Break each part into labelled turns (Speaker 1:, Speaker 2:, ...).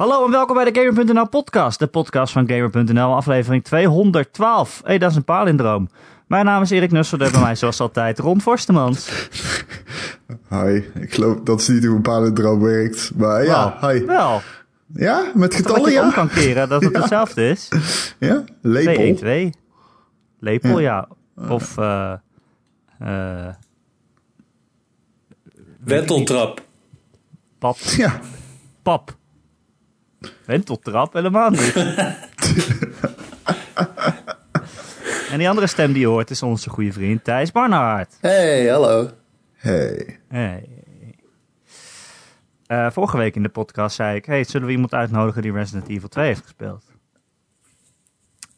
Speaker 1: Hallo en welkom bij de Gamer.nl podcast, de podcast van Gamer.nl, aflevering 212. hey, dat is een palindroom. Mijn naam is Erik Nussel, bij mij zoals altijd Ron Forstemans.
Speaker 2: Hi, ik geloof dat is niet hoe een palindroom werkt, maar ja, hi.
Speaker 1: Wel,
Speaker 2: Ja, met
Speaker 1: dat
Speaker 2: getallen
Speaker 1: je om kan keren dat het hetzelfde is.
Speaker 2: Ja, lepel.
Speaker 1: 2, 1, 2. Lepel, ja.
Speaker 2: Ja.
Speaker 1: Of, eh eh
Speaker 3: Wenteltrap.
Speaker 1: pap,
Speaker 2: Ja,
Speaker 1: pap. Wenteltrap, helemaal niet. en die andere stem die je hoort is onze goede vriend Thijs Barnard.
Speaker 3: Hey, hallo.
Speaker 2: hey.
Speaker 1: Hey. Eh, vorige week in de podcast zei ik: hey, zullen we iemand uitnodigen die Resident Evil 2 heeft gespeeld?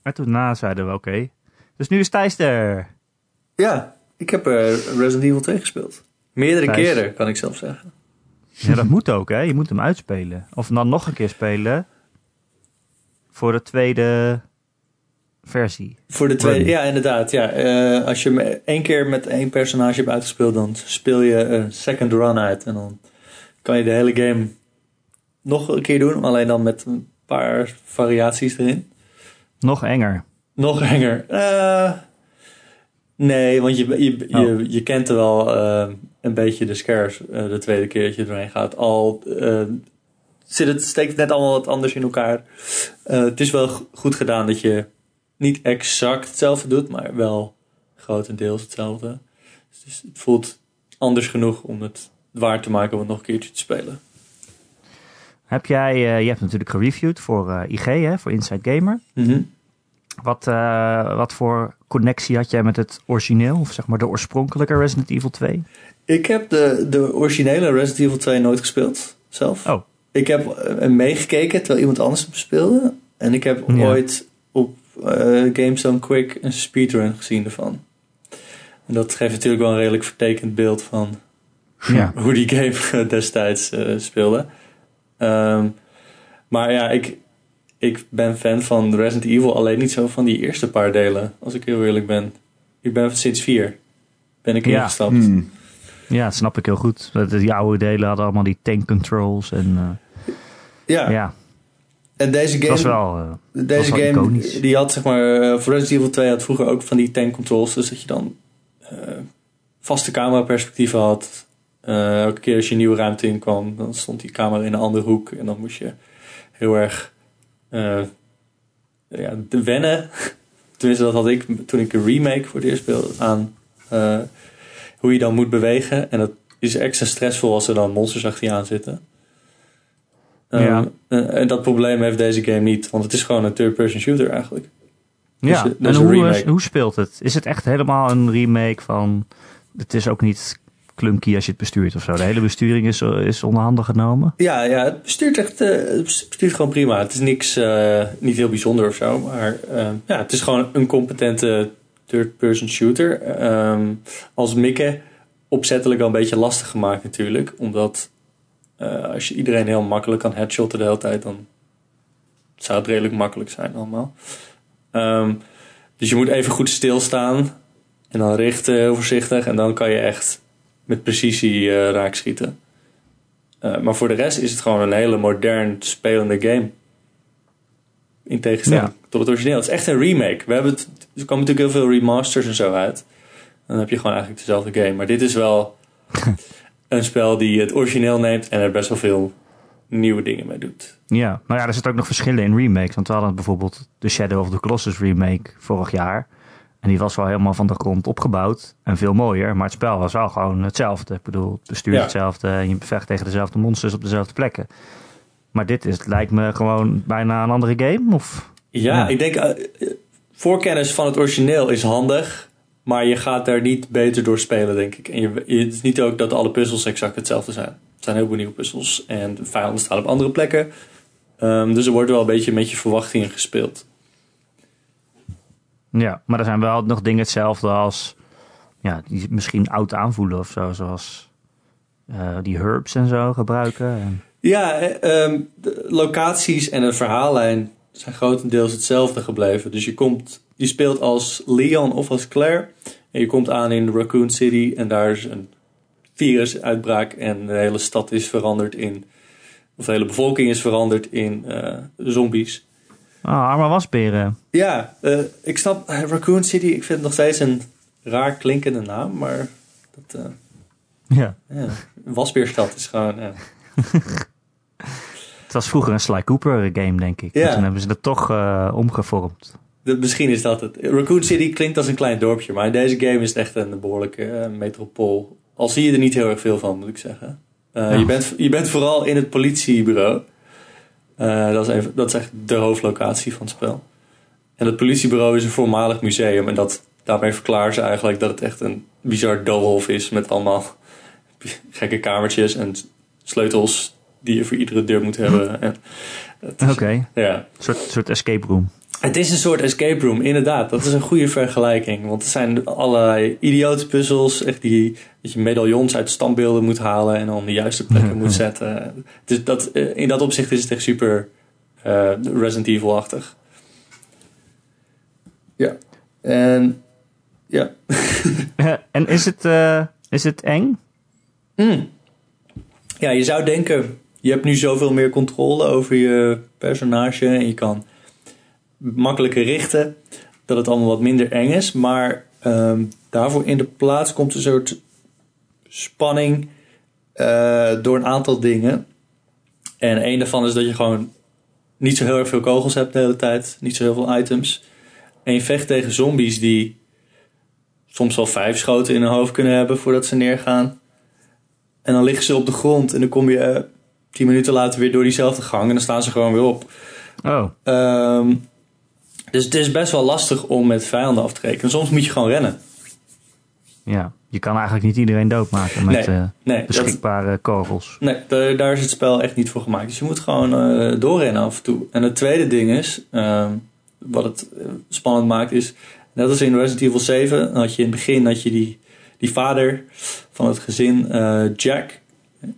Speaker 1: En toen na zeiden we: oké. Dus nu is Thijs er.
Speaker 3: Ja, ik heb eh, Resident Evil 2 gespeeld. Meerdere
Speaker 1: Thijs.
Speaker 3: keren, kan ik zelf zeggen.
Speaker 1: Ja, dat moet ook, hè? Je moet hem uitspelen. Of dan nog een keer spelen. Voor de tweede versie.
Speaker 3: Voor de tweede, ja, inderdaad. Ja. Eh, als je hem één keer met één personage hebt uitgespeeld, dan speel je een second run uit. En dan kan je de hele game nog een keer doen, alleen dan met een paar variaties erin.
Speaker 1: Nog enger.
Speaker 3: Nog enger. Eh, nee, want je, je, je,
Speaker 1: Oh.
Speaker 3: je kent er wel eh, een beetje de scares eh, de tweede keer dat je doorheen gaat. Al eh, zit het, steekt het net allemaal wat anders in elkaar. Eh, het is wel goed gedaan dat je niet exact hetzelfde doet, maar wel grotendeels hetzelfde. Dus het voelt anders genoeg om het waar te maken om het nog een keertje te spelen.
Speaker 1: Heb jij, je hebt natuurlijk gereviewd voor IG, hè? Voor Inside Gamer.
Speaker 3: Mhm.
Speaker 1: Wat, eh, wat voor connectie had jij met het origineel? Of zeg maar de oorspronkelijke Resident Evil 2?
Speaker 3: Ik heb de, de originele Resident Evil 2 nooit gespeeld, zelf.
Speaker 1: Oh,
Speaker 3: Ik heb eh, meegekeken terwijl iemand anders hem speelde. En ik heb
Speaker 1: Ja.
Speaker 3: ooit op eh GameStone Quick een speedrun gezien ervan. En dat geeft natuurlijk wel een redelijk vertekend beeld van
Speaker 1: ja.
Speaker 3: hoe die game destijds eh, speelde. Ehm, maar ja, ik, ik ben fan van Resident Evil, alleen niet zo van die eerste paar delen, als ik heel eerlijk ben. Ik ben sinds vier ben ik
Speaker 1: Ja.
Speaker 3: ingestapt.
Speaker 2: Hmm.
Speaker 1: Ja, dat snap ik heel goed. Dat- Die oude delen hadden allemaal die tank controls. En eh,
Speaker 3: Ja.
Speaker 1: ja,
Speaker 3: en deze game...
Speaker 1: was wel... eh,
Speaker 3: Deze
Speaker 1: was wel
Speaker 3: game,
Speaker 1: iconisch.
Speaker 3: die had zeg maar, eh, voor Resident Evil 2 had vroeger ook van die tank controls, dus dat je dan eh, vaste cameraperspectieven had. Eh, elke keer als je een nieuwe ruimte in kwam, dan stond die camera in een andere hoek en dan moest je heel erg eh, ja, de wennen. Tenminste, dat had ik toen ik een remake voor het eerst speelde aan eh, hoe je dan moet bewegen. En dat is extra stressvol als er dan monsters achter je aan zitten. Ehm,
Speaker 1: Ja.
Speaker 3: en, en dat probleem heeft deze game niet, want het is gewoon een third-person shooter eigenlijk.
Speaker 1: ja,
Speaker 3: Dus, eh,
Speaker 1: en
Speaker 3: dus
Speaker 1: hoe, eh, hoe speelt het? Is het echt helemaal een remake van... Het is ook niet clunky als je het bestuurt of zo. De hele besturing is, is onderhanden genomen.
Speaker 3: Ja, ja, het bestuurt echt eh, bestuurt gewoon prima. Het is niks, eh, niet heel bijzonder of zo, maar eh, ja, het is gewoon een competente third-person shooter. Ehm, als Mikke opzettelijk wel een beetje lastig gemaakt natuurlijk, omdat eh, als je iedereen heel makkelijk kan headshotten de hele tijd, dan zou het redelijk makkelijk zijn allemaal. Ehm, dus je moet even goed stilstaan en dan richten heel voorzichtig en dan kan je echt met precisie eh raakschieten. Uh, maar voor de rest is het gewoon een hele modern spelende game. In tegenstelling
Speaker 1: Ja.
Speaker 3: tot het origineel. Het is echt een remake. We hebben het, er komen natuurlijk heel veel remasters en zo uit. Dan heb je gewoon eigenlijk dezelfde game. Maar dit is wel een spel die het origineel neemt en er best wel veel nieuwe dingen mee doet.
Speaker 1: Ja, nou ja, er zitten ook nog verschillen in remakes. Want we hadden bijvoorbeeld de Shadow of the Colossus remake vorig jaar. En die was wel helemaal van de grond opgebouwd. En veel mooier. Maar het spel was wel gewoon hetzelfde. Ik bedoel, het bestuur
Speaker 3: Ja.
Speaker 1: hetzelfde. En je bevecht tegen dezelfde monsters op dezelfde plekken. Maar dit is, lijkt me gewoon bijna een andere game. Of,
Speaker 3: Ja,
Speaker 1: Ja.
Speaker 3: ik denk eh, eh, voorkennis van het origineel is handig. Maar je gaat daar niet beter door spelen, denk ik. En je, je- het is niet ook dat alle puzzels exact hetzelfde zijn. Het zijn heel veel nieuwe puzzels. En de vijanden staan op andere plekken. Ehm, dus er wordt wel een beetje met je verwachtingen gespeeld.
Speaker 1: Ja, maar er zijn wel nog dingen hetzelfde als... Ja, die misschien oud aanvoelen of zo. Zoals eh, die herbs en zo gebruiken. En,
Speaker 3: Ja, eh, ehm, locaties en de verhaallijn zijn grotendeels hetzelfde gebleven. Dus je, komt, je speelt als Leon of als Claire. En je komt aan in Raccoon City en daar is een virusuitbraak. En de hele stad is veranderd in of de hele bevolking is veranderd in eh, zombies.
Speaker 1: Ah, arme wasberen.
Speaker 3: Ja, eh, ik snap Raccoon City. Ik vind het nog steeds een raar klinkende naam, maar dat, eh,
Speaker 1: Ja.
Speaker 3: ja, Wasbeerstad is gewoon.
Speaker 1: Het was vroeger een Sly Cooper game, denk ik.
Speaker 3: Ja.
Speaker 1: En toen hebben ze dat toch eh, omgevormd.
Speaker 3: De- misschien is dat het. Raccoon City klinkt als een klein dorpje, maar in deze game is het echt een behoorlijke eh, metropool. Al zie je er niet heel erg veel van, moet ik zeggen.
Speaker 1: Ja.
Speaker 3: je, bent, je bent vooral in het politiebureau. Eh, dat, is even, dat is echt de hoofdlocatie van het spel. En het politiebureau is een voormalig museum. En dat, daarmee verklaren ze eigenlijk dat het echt een bizar doolhof is. Met allemaal gekke kamertjes en sleutels die je voor iedere deur moet hebben.
Speaker 1: Oké,
Speaker 3: Ja.
Speaker 1: een soort, soort escape room.
Speaker 3: Het is een soort escape room, inderdaad. Dat is een goede vergelijking. Want er zijn allerlei idiote puzzels. Echt die, dat je medaillons uit standbeelden moet halen en dan op de juiste plekken moet zetten. Dus dat, eh, in dat opzicht is het echt super eh, Resident Evil-achtig. Ja. En ja.
Speaker 1: en is het, eh, is het eng?
Speaker 3: Mm. Ja, je zou denken, je hebt nu zoveel meer controle over je personage en je kan makkelijker richten, dat het allemaal wat minder eng is. Maar ehm, daarvoor in de plaats komt een soort spanning eh, door een aantal dingen. En een daarvan is dat je gewoon niet zo heel erg veel kogels hebt de hele tijd, niet zo heel veel items. En je vecht tegen zombies die soms wel vijf schoten in hun hoofd kunnen hebben voordat ze neergaan. En dan liggen ze op de grond en dan kom je eh, tien minuten later weer door diezelfde gang en dan staan ze gewoon weer op.
Speaker 1: Oh,
Speaker 3: Ehm, dus het is best wel lastig om met vijanden af te rekenen. Soms moet je gewoon rennen.
Speaker 1: ja. Je kan eigenlijk niet iedereen doodmaken met
Speaker 3: Nee,
Speaker 1: eh,
Speaker 3: nee, dat-
Speaker 1: beschikbare kogels.
Speaker 3: Nee, daar, daar is het spel echt niet voor gemaakt. Dus je moet gewoon eh, doorrennen af en toe. En het tweede ding is, ehm, wat het eh, spannend maakt, is net als in Resident Evil 7, dan had je in het begin had je die, die vader van het gezin, Jack.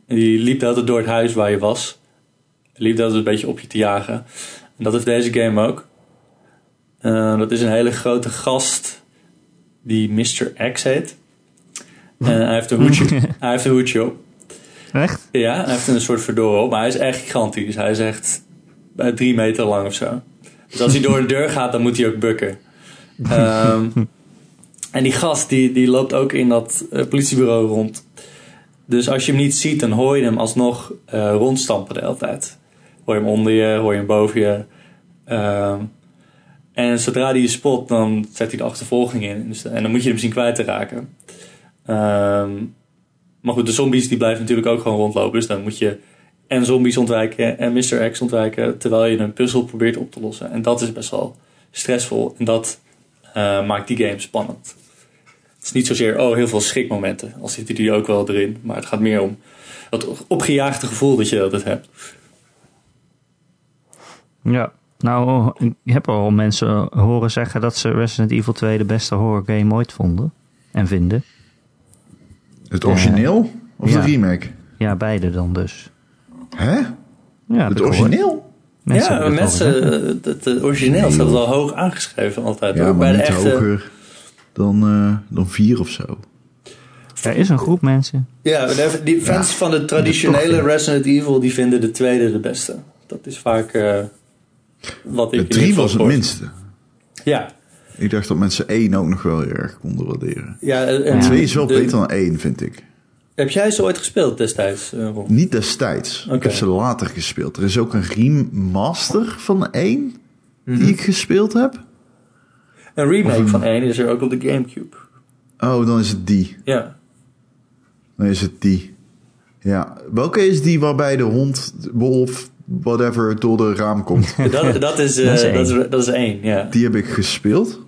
Speaker 3: Die liep de hele tijd door het huis waar je was. Die liep de hele tijd een beetje op je te jagen. En dat heeft deze game ook. Eh, dat is een hele grote gast die Mr. X heet. En hij heeft een hoedje, hij heeft een hoedje op.
Speaker 1: Echt?
Speaker 3: Ja, hij heeft een soort fedora op, maar hij is echt gigantisch. Hij is echt drie meter lang of zo. Dus als hij door een deur gaat, dan moet hij ook bukken. Ehm, en die gast, die, die loopt ook in dat eh, politiebureau rond. Dus als je hem niet ziet, dan hoor je hem alsnog eh, rondstampen de hele tijd. Hoor je hem onder je, hoor je hem boven je. Ehm, en zodra hij je spot, dan zet hij de achtervolging in. Dus, en dan moet je hem zien kwijt te raken. Ehm, maar goed, de zombies die blijven natuurlijk ook gewoon rondlopen. Dus dan moet je en zombies ontwijken en Mr. X ontwijken. Terwijl je een puzzel probeert op te lossen. En dat is best wel stressvol. En dat eh, maakt die game spannend. Het is niet zozeer, oh, heel veel schrikmomenten. Al zitten die ook wel erin. Maar het gaat meer om dat opgejaagde gevoel dat je altijd hebt.
Speaker 1: Ja. Nou, ik heb al mensen horen zeggen dat ze Resident Evil 2 de beste horror game ooit vonden. En vinden.
Speaker 2: Het origineel of
Speaker 1: Ja.
Speaker 2: de remake?
Speaker 1: Ja, beide dan dus.
Speaker 2: Hè?
Speaker 1: Ja,
Speaker 2: Het origineel?
Speaker 1: Mensen
Speaker 3: ja,
Speaker 1: het
Speaker 3: mensen, eh, het, het origineel staat wel hoog aangeschreven altijd.
Speaker 2: Ja,
Speaker 3: Ook
Speaker 2: maar
Speaker 3: bij
Speaker 2: niet
Speaker 3: de echte,
Speaker 2: hoger dan, eh, dan vier of zo.
Speaker 1: Er is een groep mensen.
Speaker 3: Ja, de- die fans van de traditionele Resident Evil die vinden de tweede de beste. Dat is vaak eh, wat ik
Speaker 2: drie was het minste.
Speaker 3: Ja,
Speaker 2: Ik dacht dat mensen één ook nog wel heel erg konden waarderen.
Speaker 3: ja, en- en
Speaker 2: Twee is wel
Speaker 3: de-
Speaker 2: beter dan één, vind ik.
Speaker 3: Heb jij ze ooit gespeeld destijds, eh?
Speaker 2: Niet destijds. Ik heb ze later gespeeld. Er is ook een remaster van één
Speaker 3: Mhm.
Speaker 2: die ik gespeeld heb.
Speaker 3: Een remake
Speaker 2: een-
Speaker 3: van één is er ook op de Gamecube.
Speaker 2: Oh, dan is het die.
Speaker 3: Ja.
Speaker 2: Dan is het die. Ja. Welke is die waarbij de hond, de wolf, whatever, door de raam komt?
Speaker 3: Dat, dat, is, eh,
Speaker 1: Dat is één.
Speaker 3: dat, is, dat is één, ja.
Speaker 2: Die heb ik gespeeld.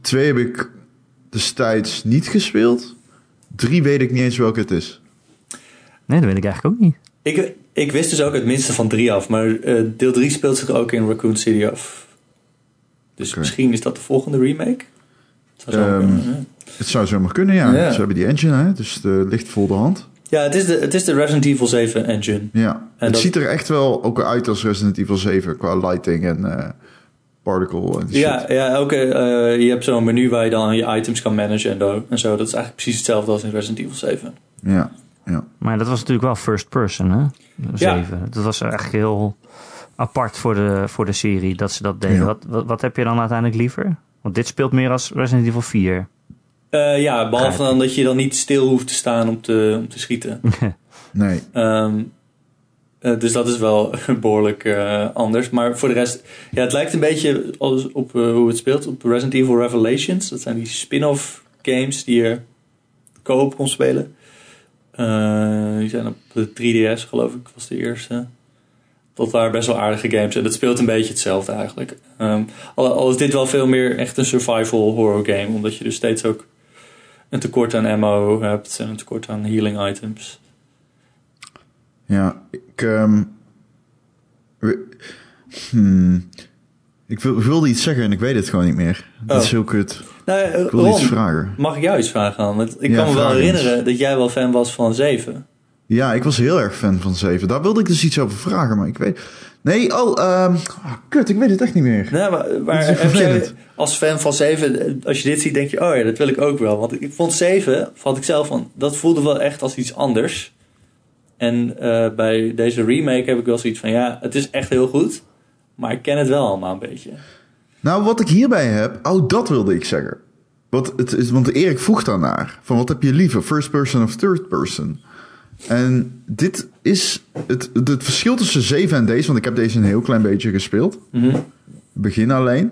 Speaker 2: Twee heb ik destijds niet gespeeld. Drie weet ik niet eens welke het is.
Speaker 1: Nee, dat weet ik eigenlijk ook niet.
Speaker 3: Ik, ik wist dus ook het minste van drie af, maar eh, deel 3 speelt zich ook in Raccoon City af. Dus misschien is dat de volgende remake? Dat zou zo
Speaker 2: Ehm,
Speaker 3: kunnen.
Speaker 2: Het zou zomaar kunnen, ja.
Speaker 3: Ja.
Speaker 2: Ze hebben die engine, hè? dus het eh, ligt vol de hand.
Speaker 3: Ja, het is, de, het is de Resident Evil 7 engine.
Speaker 2: Ja.
Speaker 3: En
Speaker 2: het
Speaker 3: dat-
Speaker 2: ziet er echt wel ook uit als Resident Evil 7 qua lighting en eh, particle en shit.
Speaker 3: Ja, ja elke, eh, je hebt zo'n menu waar je dan je items kan managen en, zo. Dat is eigenlijk precies hetzelfde als in Resident Evil 7.
Speaker 2: Ja, ja.
Speaker 1: Maar dat was natuurlijk wel first person, hè? Zeven. Dat was echt heel apart voor de, voor de serie dat ze dat deden.
Speaker 2: Ja.
Speaker 1: Wat, wat, wat heb je dan uiteindelijk liever? Want dit speelt meer als Resident Evil 4.
Speaker 3: Eh, ja, behalve dan dat je dan niet stil hoeft te staan om te, om te schieten.
Speaker 2: Nee.
Speaker 3: Ehm, eh, dus dat is wel behoorlijk eh, anders. Maar voor de rest, ja, het lijkt een beetje als op hoe het speelt op Resident Evil Revelations. Dat zijn die spin-off games die je koop kon spelen. Die zijn op de 3DS, geloof ik, was de eerste. Dat waren best wel aardige games. En dat speelt een beetje hetzelfde eigenlijk. Ehm, al, al is dit wel veel meer echt een survival horror game. Omdat je dus steeds ook een tekort aan ammo hebt. En een tekort aan healing items.
Speaker 2: Ja, ik... ehm, hmm. ik, wil, wilde iets zeggen en ik weet het gewoon niet meer. Dat
Speaker 3: Oh.
Speaker 2: is heel kut.
Speaker 3: Nou,
Speaker 2: Ik wilde iets vragen.
Speaker 3: mag ik jou iets vragen dan? Want ik
Speaker 2: Ja,
Speaker 3: kan me wel
Speaker 2: eens.
Speaker 3: herinneren dat jij wel fan was van 7.
Speaker 2: Ja, ik was heel erg fan van 7. Daar wilde ik dus iets over vragen, maar ik weet... Nee, oh, ah, kut, ik weet het echt niet meer.
Speaker 3: Nee, maar, jij als fan van 7, als je dit ziet, denk je, oh ja, dat wil ik ook wel. Want ik vond 7, vond ik zelf van, dat voelde wel echt als iets anders. En eh, bij deze remake heb ik wel zoiets van, ja, het is echt heel goed. Maar ik ken het wel allemaal een beetje.
Speaker 2: Nou, wat ik hierbij heb... Oh, dat wilde ik zeggen. Wat het is, want Erik vroeg daarnaar. Van wat heb je liever? First person of third person? En dit is het, het verschil tussen 7 en deze... Want ik heb deze een heel klein beetje gespeeld.
Speaker 3: Mhm.
Speaker 2: begin alleen.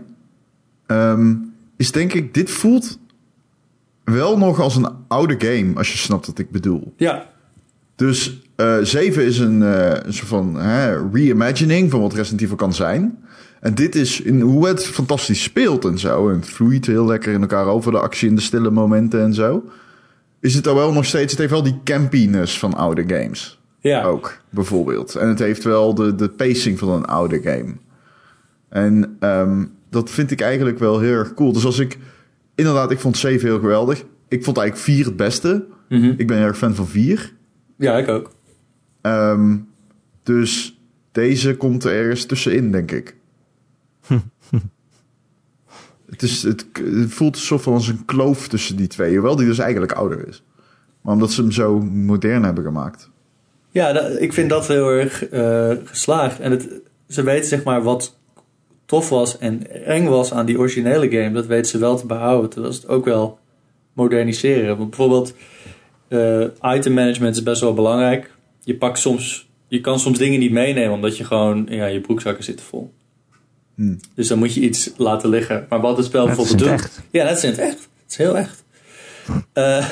Speaker 2: Ehm, is denk ik, dit voelt wel nog als een oude game, als je snapt wat ik bedoel.
Speaker 3: Ja,
Speaker 2: Dus eh 7 is een, eh, een soort van hè, reimagining van wat Resident Evil kan zijn. En dit is in hoe het fantastisch speelt en zo. En het vloeit heel lekker in elkaar over de actie in de stille momenten en zo. Is het dan wel nog steeds, het heeft wel die campiness van oude games.
Speaker 3: ja.
Speaker 2: Ook, bijvoorbeeld. En het heeft wel de, de pacing van een oude game. En ehm, dat vind ik eigenlijk wel heel erg cool. Dus als ik... Inderdaad, ik vond 7 heel geweldig. Ik vond eigenlijk 4 het beste.
Speaker 3: Mhm.
Speaker 2: Ik ben heel erg fan van 4.
Speaker 3: ja, ik ook.
Speaker 2: Ehm, dus deze komt er ergens tussenin, denk ik. Het, is, het, voelt alsof als een kloof tussen die twee. Hoewel die dus eigenlijk ouder is. Maar omdat ze hem zo modern hebben gemaakt.
Speaker 3: Ja, dat- ik vind dat heel erg eh, geslaagd. En het, ze weten zeg maar wat tof was en eng was aan die originele game. Dat weten ze wel te behouden. Terwijl ze het ook wel moderniseren. Want bijvoorbeeld eh, item management is best wel belangrijk. Je pakt soms, je kan soms dingen niet meenemen omdat je gewoon, ja, je broekzakken zitten vol.
Speaker 2: Hmm.
Speaker 3: Dus dan moet je iets laten liggen. Maar wat het spel
Speaker 1: Dat
Speaker 3: bijvoorbeeld doet.
Speaker 1: echt.
Speaker 3: Ja, dat is in het echt. Het is heel echt. Eh,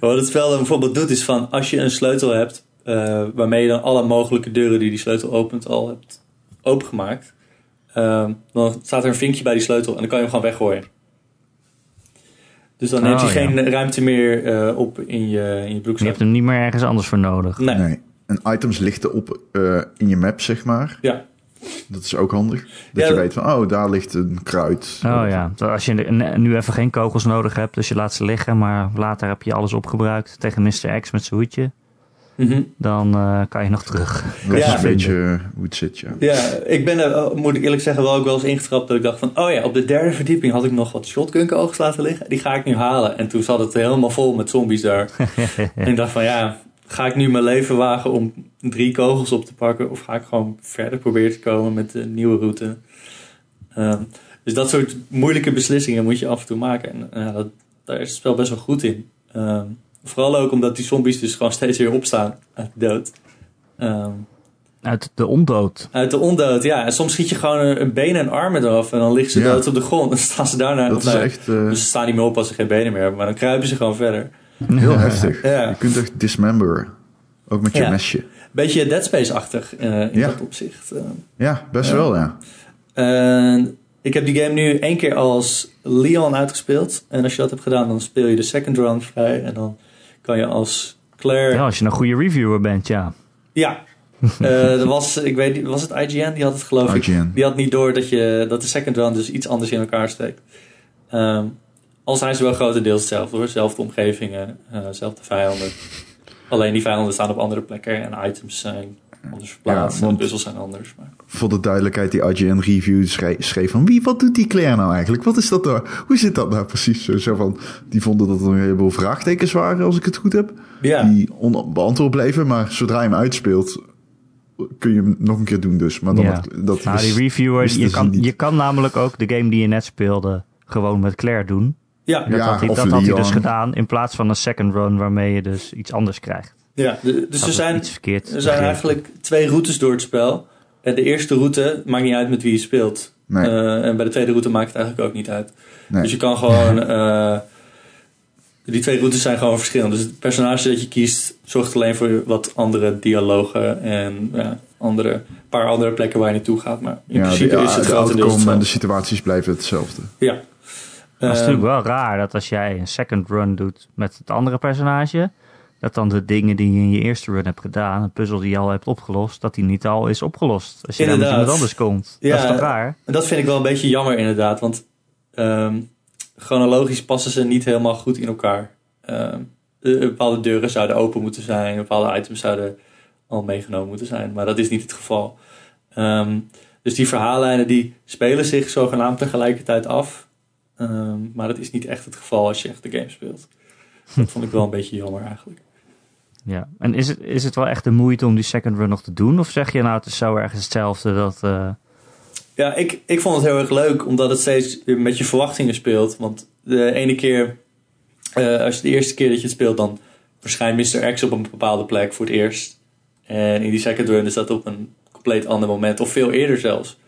Speaker 3: wat het spel dan bijvoorbeeld doet is van als je een sleutel hebt eh, waarmee je dan alle mogelijke deuren die die sleutel opent al hebt opengemaakt, eh, dan staat er een vinkje bij die sleutel en dan kan je hem gewoon weggooien. Dus dan neemt
Speaker 1: Oh,
Speaker 3: hij
Speaker 1: ja.
Speaker 3: geen ruimte meer eh, op in je, in je
Speaker 1: Je
Speaker 3: broekzak.
Speaker 1: hebt hem niet meer ergens anders voor nodig.
Speaker 3: Nee.
Speaker 2: Nee. En items lichten op eh, in je map, zeg maar.
Speaker 3: Ja.
Speaker 2: Dat is ook handig. Dat
Speaker 3: Ja,
Speaker 2: je weet van, oh, daar ligt een kruid.
Speaker 1: Oh ja, Zo als je nu even geen kogels nodig hebt, dus je laat ze liggen, maar later heb je alles opgebruikt tegen Mr. X met zijn hoedje,
Speaker 3: Mhm.
Speaker 1: dan eh, kan je nog terug.
Speaker 2: Dat is
Speaker 3: Ja.
Speaker 2: een beetje hoe het zit, ja.
Speaker 3: Ja, ik ben er, oh, moet ik eerlijk zeggen, wel ook wel eens ingetrapt dat ik dacht van, oh ja, op de derde verdieping had ik nog wat shotgun kogels laten liggen. Die ga ik nu halen. En toen zat het helemaal vol met zombies daar. En ik dacht van, ja, ga ik nu mijn leven wagen om drie kogels op te pakken? Of ga ik gewoon verder proberen te komen met de nieuwe route? Ehm, dus dat soort moeilijke beslissingen moet je af en toe maken. En dat, daar is het spel best wel goed in. Ehm, vooral ook omdat die zombies dus gewoon steeds weer opstaan uit de dood. Ehm,
Speaker 1: Uit de ondood.
Speaker 3: uit de ondood, ja. En soms schiet je gewoon een, benen en armen eraf. En dan liggen ze
Speaker 2: Ja.
Speaker 3: dood op de grond. En dan staan ze daarna...
Speaker 2: Dat is
Speaker 3: nou,
Speaker 2: echt eh,
Speaker 3: Dus ze staan niet meer op als ze geen benen meer hebben. Maar dan kruipen ze gewoon verder.
Speaker 2: Heel heftig.
Speaker 3: Ja.
Speaker 2: Je kunt echt dismemberen. Ook met je
Speaker 3: Ja.
Speaker 2: mesje.
Speaker 3: Beetje Dead Space-achtig eh, in
Speaker 2: Ja.
Speaker 3: dat opzicht. Eh,
Speaker 2: Ja, best
Speaker 3: Ja.
Speaker 2: wel, ja.
Speaker 3: En ik heb die game nu één keer als Leon uitgespeeld. En als je dat hebt gedaan, dan speel je de second run vrij. En dan kan je als Claire...
Speaker 1: Ja, als je een goede reviewer bent, ja.
Speaker 3: Ja. Eh, er was, ik weet niet, was het IGN? Die had het geloof ik.
Speaker 2: IGN.
Speaker 3: Die had niet door dat, je, dat de second run dus iets anders in elkaar steekt. Ehm, al zijn ze wel grotendeels hetzelfde hoor. Zelfde omgevingen, eh zelfde vijanden. Alleen die vijanden staan op andere plekken en items zijn anders verplaatst.
Speaker 2: Ja,
Speaker 3: en de puzzels zijn anders. Maar...
Speaker 2: Voor de duidelijkheid, die IGN review schreef, van wie, wat doet die Claire nou eigenlijk? Wat is dat nou? Hoe zit dat nou precies? Zo, zo van, die vonden dat er een heleboel vraagtekens waren, als ik het goed heb.
Speaker 3: Ja.
Speaker 2: Die onbeantwoord bleven, maar zodra je hem uitspeelt, kun je hem nog een keer doen dus. Maar dan
Speaker 1: Ja.
Speaker 2: had- dat
Speaker 1: Nou, die
Speaker 2: wist-
Speaker 1: reviewer,
Speaker 2: wisten
Speaker 1: je kan,
Speaker 2: niet.
Speaker 1: je kan namelijk ook de game die je net speelde gewoon met Claire doen.
Speaker 3: Ja,
Speaker 1: Dat,
Speaker 2: Ja,
Speaker 1: had, hij,
Speaker 2: of
Speaker 1: dat had hij dus gedaan in plaats van een second run waarmee je dus iets anders krijgt.
Speaker 3: ja. de- dus er zijn, er eigenlijk twee routes door het spel. En de eerste route maakt niet uit met wie je speelt.
Speaker 2: Nee.
Speaker 3: Eh, en bij de tweede route maakt het eigenlijk ook niet uit.
Speaker 2: Nee.
Speaker 3: Dus je kan gewoon... eh, die twee routes zijn gewoon verschillend. Dus het personage dat je kiest zorgt alleen voor wat andere dialogen en ja, andere, paar andere plekken waar je naartoe gaat. Maar in
Speaker 2: ja,
Speaker 3: principe
Speaker 2: de,
Speaker 3: is het
Speaker 2: de
Speaker 3: grotendeels
Speaker 2: outcome en de
Speaker 3: hetzelfde.
Speaker 2: situaties blijven hetzelfde.
Speaker 3: Ja.
Speaker 1: Maar het is
Speaker 3: Eh,
Speaker 1: natuurlijk wel raar dat als jij een second run doet met het andere personage, dat dan de dingen die je in je eerste run hebt gedaan, een puzzel die je al hebt opgelost, dat die niet al is opgelost. Als je dan met iemand anders komt.
Speaker 3: Ja,
Speaker 1: dat is toch raar?
Speaker 3: En dat vind ik wel een beetje jammer inderdaad. Want ehm, chronologisch passen ze niet helemaal goed in elkaar. Ehm, eh, bepaalde deuren zouden open moeten zijn. Bepaalde items zouden al meegenomen moeten zijn. Maar dat is niet het geval. Ehm, dus die verhaallijnen die spelen zich zogenaamd tegelijkertijd af. Ehm, maar dat is niet echt het geval als je echt de game speelt. Dat vond ik wel een beetje jammer eigenlijk.
Speaker 1: Ja. En is het, is het wel echt de moeite om die second run nog te doen? Of zeg je nou, het is zo ergens hetzelfde dat... eh,
Speaker 3: Ja, ik, ik vond het heel erg leuk, omdat het steeds met je verwachtingen speelt. Want de ene keer, eh, als je de eerste keer dat je het speelt, dan verschijnt Mr. X op een bepaalde plek voor het eerst. En in die second run is dat op een compleet ander moment, of veel eerder zelfs.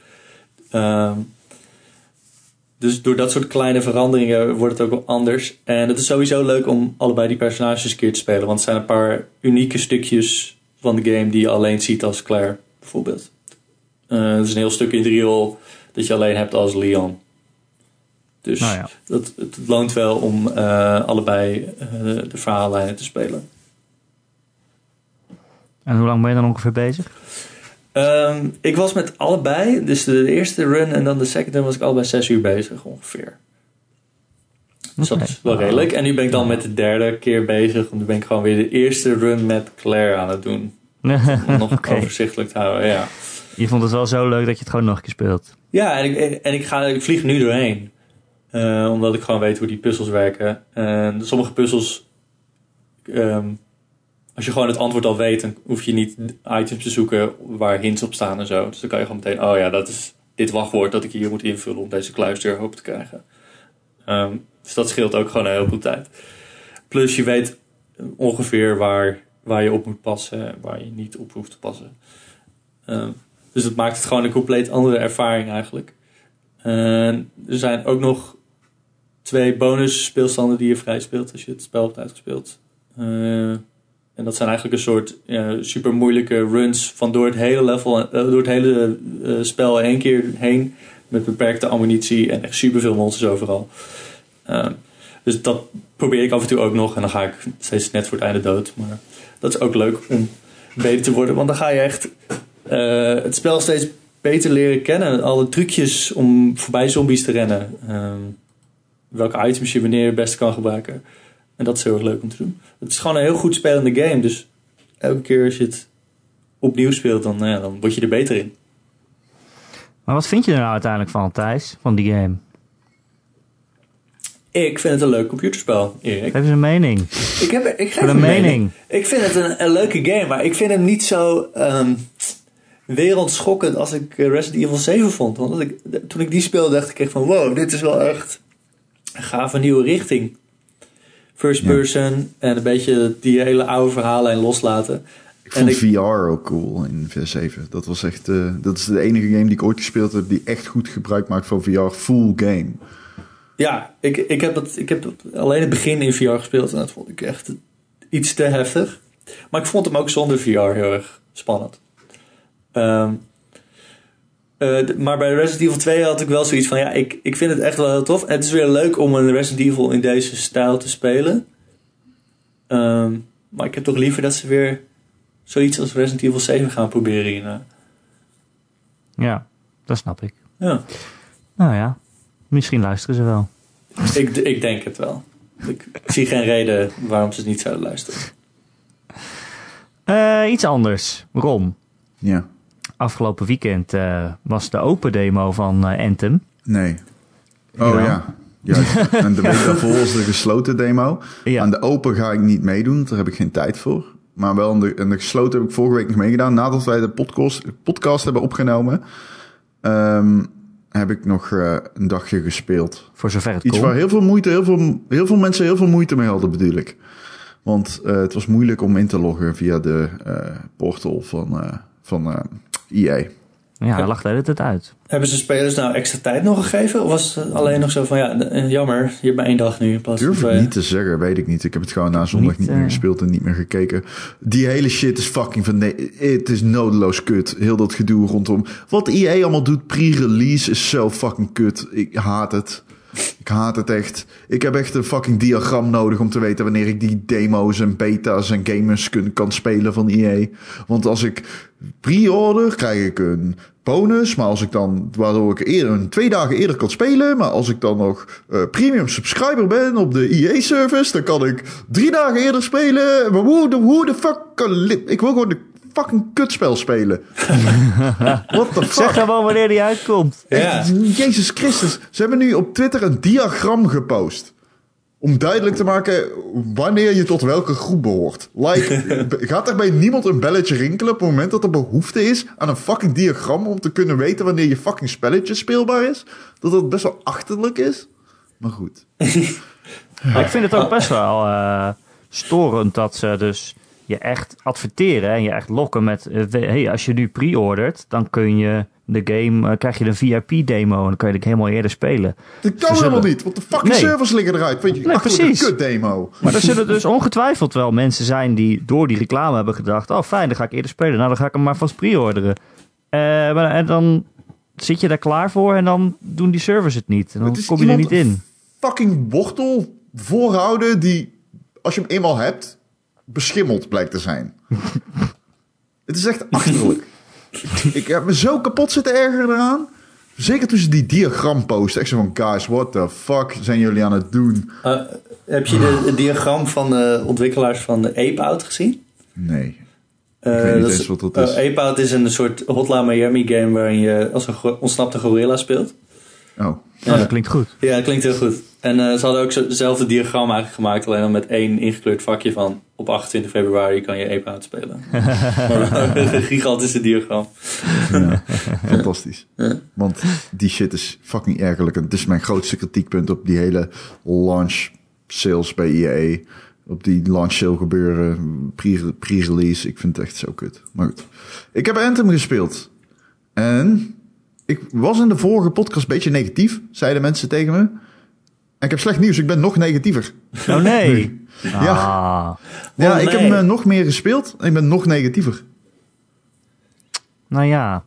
Speaker 3: Ehm, dus door dat soort kleine veranderingen wordt het ook wel anders. En het is sowieso leuk om allebei die personages een keer te spelen. Want het zijn een paar unieke stukjes van de game die je alleen ziet als Claire, bijvoorbeeld. Eh, er is een heel stuk in de riool dat je alleen hebt als Leon. Dus
Speaker 1: Nou ja.
Speaker 3: dat, het loont wel om eh, allebei eh, de verhaallijnen te spelen.
Speaker 1: En hoe lang ben je dan ongeveer bezig?
Speaker 3: Ehm, ik was met allebei, dus de eerste run en dan de second run was ik allebei zes uur bezig ongeveer. Dus dat is wel redelijk. En nu ben ik dan met de derde keer bezig. Want nu ben ik gewoon weer de eerste run met Claire aan het doen. Om nog
Speaker 1: Oké.
Speaker 3: overzichtelijk te houden, ja.
Speaker 1: Je vond het wel zo leuk dat je het gewoon nog een keer speelt.
Speaker 3: Ja, en ik, en ik, ga, ik vlieg nu doorheen. Eh, omdat ik gewoon weet hoe die puzzels werken. En sommige puzzels... ehm, als je gewoon het antwoord al weet... dan hoef je niet items te zoeken waar hints op staan en zo. Dus dan kan je gewoon meteen... Oh ja, dat is dit wachtwoord dat ik hier moet invullen... om deze kluisdeur open te krijgen. Ehm, dus dat scheelt ook gewoon een heleboel tijd. Plus je weet ongeveer waar, waar je op moet passen... en waar je niet op hoeft te passen. Ehm, dus dat maakt het gewoon een compleet andere ervaring eigenlijk. En er zijn ook nog twee bonus speelstanden die je vrij speelt als je het spel hebt uitgespeeld. Eh, en dat zijn eigenlijk een soort ja, super moeilijke runs van door het hele level, eh, door het hele eh, spel één keer heen. Met beperkte ammunitie en echt super veel monsters overal. Eh, dus dat probeer ik af en toe ook nog. En dan ga ik steeds net voor het einde dood. Maar dat is ook leuk om beter te worden. Want dan ga je echt eh, het spel steeds beter leren kennen. Alle trucjes om voorbij zombies te rennen. Ehm, welke items je wanneer het beste kan gebruiken. En dat is heel erg leuk om te doen. Het is gewoon een heel goed spelende game. Dus elke keer als je het opnieuw speelt, dan, ja, dan word je er beter in.
Speaker 1: Maar wat vind je er nou uiteindelijk van, Thijs, van die game?
Speaker 3: Ik vind het een leuk computerspel, Erik.
Speaker 1: Geef eens een mening.
Speaker 3: Ik, heb, ik geef
Speaker 1: de
Speaker 3: een mening.
Speaker 1: mening.
Speaker 3: Ik vind het een, een leuke game, maar ik vind hem niet zo ehm, wereldschokkend als ik eh, Resident Evil 7 vond. Want ik, toen ik die speelde, dacht ik echt van wow, dit is wel echt een gave nieuwe richting. First person en een beetje die hele oude verhalen en loslaten.
Speaker 2: Ik
Speaker 3: En
Speaker 2: vond
Speaker 3: ik-
Speaker 2: VR ook cool in vers 7. Dat was echt, eh, dat is de enige game die ik ooit gespeeld heb die echt goed gebruik maakt van VR full game.
Speaker 3: Ja, ik, ik, heb dat, ik heb dat alleen het begin in VR gespeeld en dat vond ik echt iets te heftig. Maar ik vond hem ook zonder VR heel erg spannend. Ehm, eh, maar bij Resident Evil 2 had ik wel zoiets van, ja, ik, ik vind het echt wel heel tof. En het is weer leuk om een Resident Evil in deze stijl te spelen. Ehm, maar ik heb toch liever dat ze weer zoiets als Resident Evil 7 gaan proberen hierna.
Speaker 1: Ja, dat snap ik.
Speaker 3: Ja,
Speaker 1: Nou ja, misschien luisteren ze wel.
Speaker 3: ik, ik denk het wel. Ik, ik zie geen reden waarom ze het niet zouden luisteren.
Speaker 1: Eh, iets anders. Rom.
Speaker 2: Ja.
Speaker 1: Afgelopen weekend eh, was de open demo van eh, Anthem.
Speaker 2: Nee. Oh ja. Juist. En de week daarvoor was de gesloten demo.
Speaker 1: Ja.
Speaker 2: Aan de open ga ik niet meedoen, daar heb ik geen tijd voor. Maar wel aan de, aan de gesloten heb ik vorige week nog meegedaan. Nadat wij de podcast, podcast hebben opgenomen, ehm, heb ik nog eh, een dagje gespeeld.
Speaker 1: Voor zover het
Speaker 2: Iets
Speaker 1: kon.
Speaker 2: waar heel veel moeite, heel veel, heel veel mensen heel veel moeite mee hadden, bedoel ik. Want het was moeilijk om in te loggen via de portal van, van EA.
Speaker 1: Ja, hij lag de hele tijd uit.
Speaker 3: Hebben ze spelers nou extra tijd nog gegeven? Of was het alleen nog zo van, ja, eh, jammer, je hebt maar één dag nu in plaats van
Speaker 2: Durf ik
Speaker 3: twee?
Speaker 2: niet te zeggen, weet ik niet. Ik heb het gewoon na zondag
Speaker 1: Niet,
Speaker 2: niet, meer
Speaker 1: eh,
Speaker 2: gespeeld en niet meer gekeken. Die hele shit is fucking van nee, het is nodeloos kut. Heel dat gedoe rondom. Wat EA allemaal doet pre-release is zo fucking kut. Ik haat het. Ik haat het echt. Ik heb echt een fucking diagram nodig om te weten wanneer ik die demo's en beta's en gamers kan spelen van EA. Want als ik pre-order, krijg ik een bonus. Maar als ik dan, waardoor ik eerder, een twee dagen eerder kan spelen. Maar als ik dan nog eh, premium subscriber ben op de EA-service, dan kan ik drie dagen eerder spelen. Maar hoe de, hoe de fuck kan Ik wil gewoon de fucking kutspel spelen. What the fuck?
Speaker 1: Zeg gewoon wanneer die uitkomt.
Speaker 3: Ja.
Speaker 2: Jezus Christus. Ze hebben nu op Twitter een diagram gepost. Om duidelijk te maken wanneer je tot welke groep behoort. Like, gaat er bij niemand een belletje rinkelen op het moment dat er behoefte is aan een fucking diagram om te kunnen weten wanneer je fucking spelletje speelbaar is? Dat dat best wel achterlijk is. Maar goed.
Speaker 1: Ik vind het ook best wel eh, storend dat ze dus je echt adverteren en je echt lokken met... eh, hey, als je nu pre-ordert, dan kun je de game... eh, krijg je een VIP-demo en dan kun je het helemaal eerder spelen.
Speaker 2: Dat kan helemaal niet, want de fucking
Speaker 1: Nee.
Speaker 2: servers liggen eruit. Weet je,
Speaker 1: Nee, precies.
Speaker 2: kut demo.
Speaker 1: Maar er zullen dus ongetwijfeld wel mensen zijn die door die reclame hebben gedacht... oh fijn, dan ga ik eerder spelen. Nou, dan ga ik hem maar vast pre-orderen. Eh, maar, en dan zit je daar klaar voor en dan doen die servers het niet. En dan kom je er niet in.
Speaker 2: Fucking wortel voorhouden die, als je hem eenmaal hebt, beschimmeld blijkt te zijn. Het is echt achterlijk. ik heb me zo kapot zitten ergeren eraan. Zeker toen ze die diagram posten. Echt zo van, guys, what the fuck zijn jullie aan het doen?
Speaker 3: Eh, heb je de, het diagram van de ontwikkelaars van de Ape Out gezien?
Speaker 2: Nee.
Speaker 3: Eh,
Speaker 2: weet niet
Speaker 3: dat
Speaker 2: eens wat dat is.
Speaker 3: eh, Ape Out is een soort Hotline Miami game waarin je als een ontsnapte gorilla speelt.
Speaker 2: Oh.
Speaker 1: Oh, dat klinkt goed.
Speaker 3: Ja, dat klinkt heel goed. En eh, ze hadden ook hetzelfde diagram eigenlijk gemaakt, alleen dan met één ingekleurd vakje van op 28 februari kan je Ape Out spelen. maar een gigantische diagram.
Speaker 2: Ja, fantastisch. Want die shit is fucking ergerlijk. En het is mijn grootste kritiekpunt op die hele launch sales bij EA. Op die launch sale gebeuren, pre- pre-release. ik vind het echt zo kut. Maar goed. Ik heb Anthem gespeeld. En ik was in de vorige podcast een beetje negatief, zeiden mensen tegen me. En ik heb slecht nieuws, ik ben nog negatiever.
Speaker 1: Oh nee.
Speaker 2: Ja.
Speaker 1: Ah.
Speaker 2: Ja,
Speaker 3: Oh,
Speaker 2: ik heb
Speaker 3: nee.
Speaker 2: nog meer gespeeld en ik ben nog negatiever.
Speaker 1: Nou ja,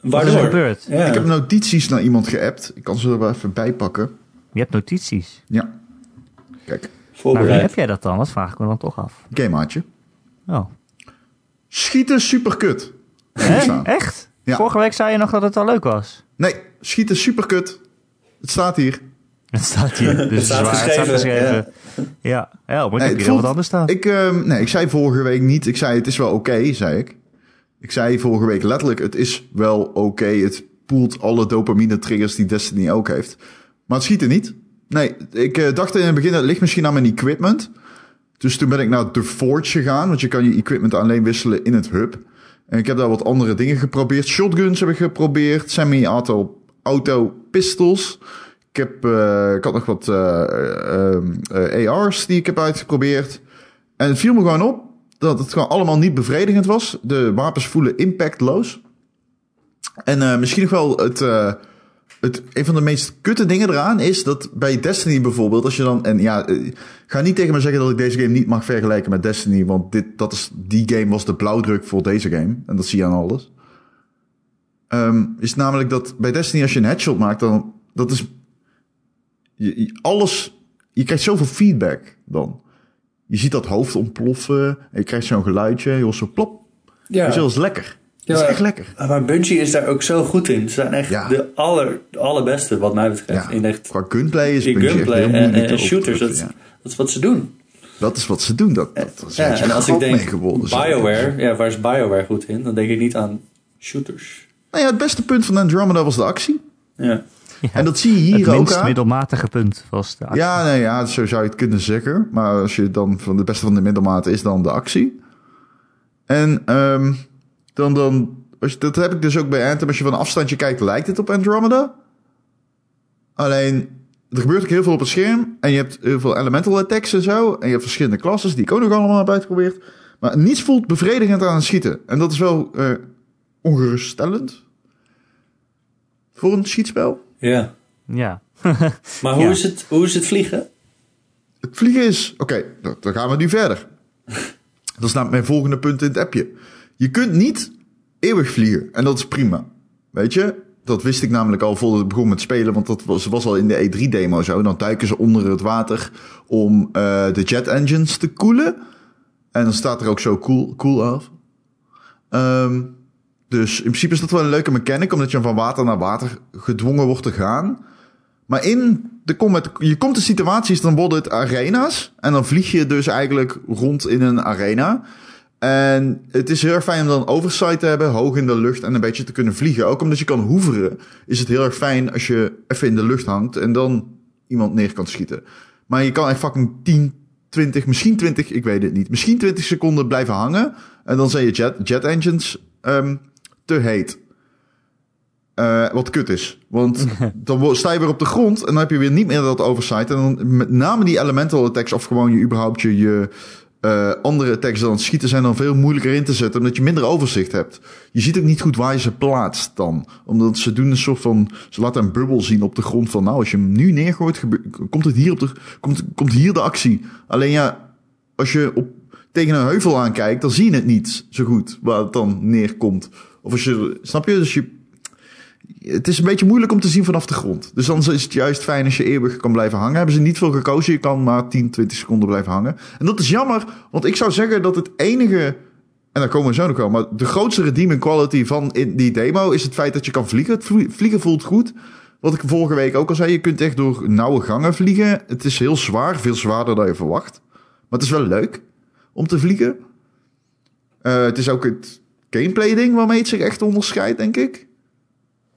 Speaker 1: wat is er gebeurd?
Speaker 3: Ja.
Speaker 2: Ik heb notities naar iemand geappt. Ik kan ze er wel even bij pakken.
Speaker 1: Je hebt notities.
Speaker 2: Ja. Kijk,
Speaker 1: Maar wie
Speaker 3: voorbereid.
Speaker 1: heb jij dat dan? Dat vraag ik me dan toch af.
Speaker 2: gamemaatje.
Speaker 1: Oh.
Speaker 2: Schieten superkut.
Speaker 1: Echt?
Speaker 2: Ja.
Speaker 1: Vorige week zei je nog dat het wel leuk was.
Speaker 2: Nee, schieten superkut. Het staat hier.
Speaker 1: Het staat hier. Dus het,
Speaker 3: staat
Speaker 1: het
Speaker 3: geschreven.
Speaker 1: Ja, ja. maar ik
Speaker 2: Nee,
Speaker 1: wat anders staan.
Speaker 2: Ik, ehm, nee, ik zei vorige week niet. Ik zei het is wel oké, zei ik. Ik zei vorige week letterlijk, het is wel oké. Het poelt alle dopamine triggers die Destiny ook heeft. Maar het schiet er niet. Nee, ik eh, dacht in het begin, het ligt misschien aan mijn equipment. Dus toen ben ik naar The Forge gegaan. Want je kan je equipment alleen wisselen in het hub. En ik heb daar wat andere dingen geprobeerd. Shotguns heb ik geprobeerd. Semi-auto auto pistols. Ik, heb, eh, ik had nog wat eh, eh, eh, AR's die ik heb uitgeprobeerd. En het viel me gewoon op dat het gewoon allemaal niet bevredigend was. De wapens voelen impactloos. En misschien nog wel het, het, een van de meest kutte dingen eraan is dat bij Destiny bijvoorbeeld, als je dan, en ja, eh, ga niet tegen me zeggen dat ik deze game niet mag vergelijken met Destiny, want dit, dat is, die game was de blauwdruk voor deze game. En dat zie je aan alles. Ehm, is namelijk dat bij Destiny als je een headshot maakt, dan, dat is, je, je- alles, je krijgt zoveel feedback dan. Je ziet dat hoofd ontploffen, en je krijgt zo'n geluidje, je hoort zo plop.
Speaker 3: Ja.
Speaker 2: Dat is lekker. Dat is
Speaker 3: Ja.
Speaker 2: echt lekker.
Speaker 3: Maar Bungie is daar ook zo goed in. Ze zijn echt
Speaker 2: Ja.
Speaker 3: de, aller, allerbeste wat mij betreft.
Speaker 2: Ja,
Speaker 3: In echt
Speaker 2: qua gunplay is
Speaker 3: in
Speaker 2: Bungie echt
Speaker 3: gunplay
Speaker 2: heel
Speaker 3: en,
Speaker 2: moeilijk
Speaker 3: en,
Speaker 2: te
Speaker 3: en shooters. Dat, is wat ze doen.
Speaker 2: Dat is wat ze doen. Dat, is
Speaker 3: Ja, en als ik denk. BioWare, ja, waar is BioWare goed in? Dan denk ik niet aan shooters.
Speaker 2: Nou ja, het beste punt van Andromeda was de actie.
Speaker 3: Ja.
Speaker 2: En dat zie je
Speaker 1: het
Speaker 2: hier ook
Speaker 1: minst
Speaker 2: aan.
Speaker 1: middelmatige punt was de actie.
Speaker 2: Ja, nee, ja, zo zou je het kunnen zeggen. Maar als je dan van de beste van de middelmaat is dan de actie. En ehm, dan, dan als je, dat heb ik dus ook bij Anthem. Als je van een afstandje kijkt, lijkt het op Andromeda. Alleen, er gebeurt ook heel veel op het scherm. En je hebt heel veel elemental attacks en zo. En je hebt verschillende klasses die ik ook nog allemaal heb uitgeprobeerd. Maar niets voelt bevredigend aan het schieten. En dat is wel eh, ongeruststellend. Voor een schietspel.
Speaker 3: ja.
Speaker 1: Ja.
Speaker 3: Maar hoe,
Speaker 1: Ja.
Speaker 3: is het, hoe is het vliegen?
Speaker 2: Het vliegen is... Oké, dan- dan gaan we nu verder. Dat is namelijk mijn volgende punt in het appje. Je kunt niet eeuwig vliegen. En dat is prima. Weet je? Dat wist ik namelijk al voordat ik begon met spelen. Want dat was, was al in de E3-demo zo. Dan duiken ze onder het water om eh, de jet engines te koelen. En dan staat er ook zo cool, cool af. Ehm, dus in principe is dat wel een leuke mechanic. Omdat je van water naar water gedwongen wordt te gaan. Maar in de combat, je komt in situaties, dan worden het arena's. En dan vlieg je dus eigenlijk rond in een arena. En het is heel erg fijn om dan oversight te hebben, hoog in de lucht en een beetje te kunnen vliegen. Ook omdat je kan hoeveren, is het heel erg fijn als je even in de lucht hangt en dan iemand neer kan schieten. Maar je kan echt fucking 10, 20, misschien 20, ik weet het niet. Misschien 20 seconden blijven hangen. En dan zijn je jet, jet engines ehm, te heet. Eh, wat kut is. Want dan sta je weer op de grond en dan heb je weer niet meer dat oversight. En dan met name die elemental attacks of gewoon je überhaupt je, je eh, andere attacks dan schieten zijn dan veel moeilijker in te zetten. Omdat je minder overzicht hebt. Je ziet ook niet goed waar je ze plaatst dan. Omdat ze doen een soort van, ze laten een bubbel zien op de grond van nou als je hem nu neergooit komt het hier op de, komt, komt hier de actie. Alleen ja, als je op, tegen een heuvel aankijkt, dan zie je het niet zo goed waar het dan neerkomt. Of als je, snap je? Dus je, het is een beetje moeilijk om te zien vanaf de grond. Dus dan is het juist fijn als je eeuwig kan blijven hangen. Hebben ze niet veel gekozen. Je kan maar 10, 20 seconden blijven hangen. En dat is jammer, want ik zou zeggen dat het enige... En daar komen we zo nog wel. Maar de grootste redeeming quality van in die demo is het feit dat je kan vliegen. Het vlie- vliegen voelt goed. Wat ik vorige week ook al zei. Je kunt echt door nauwe gangen vliegen. Het is heel zwaar. Veel zwaarder dan je verwacht. Maar het is wel leuk om te vliegen. Eh, het is ook het gameplay ding waarmee het zich echt onderscheidt, denk ik.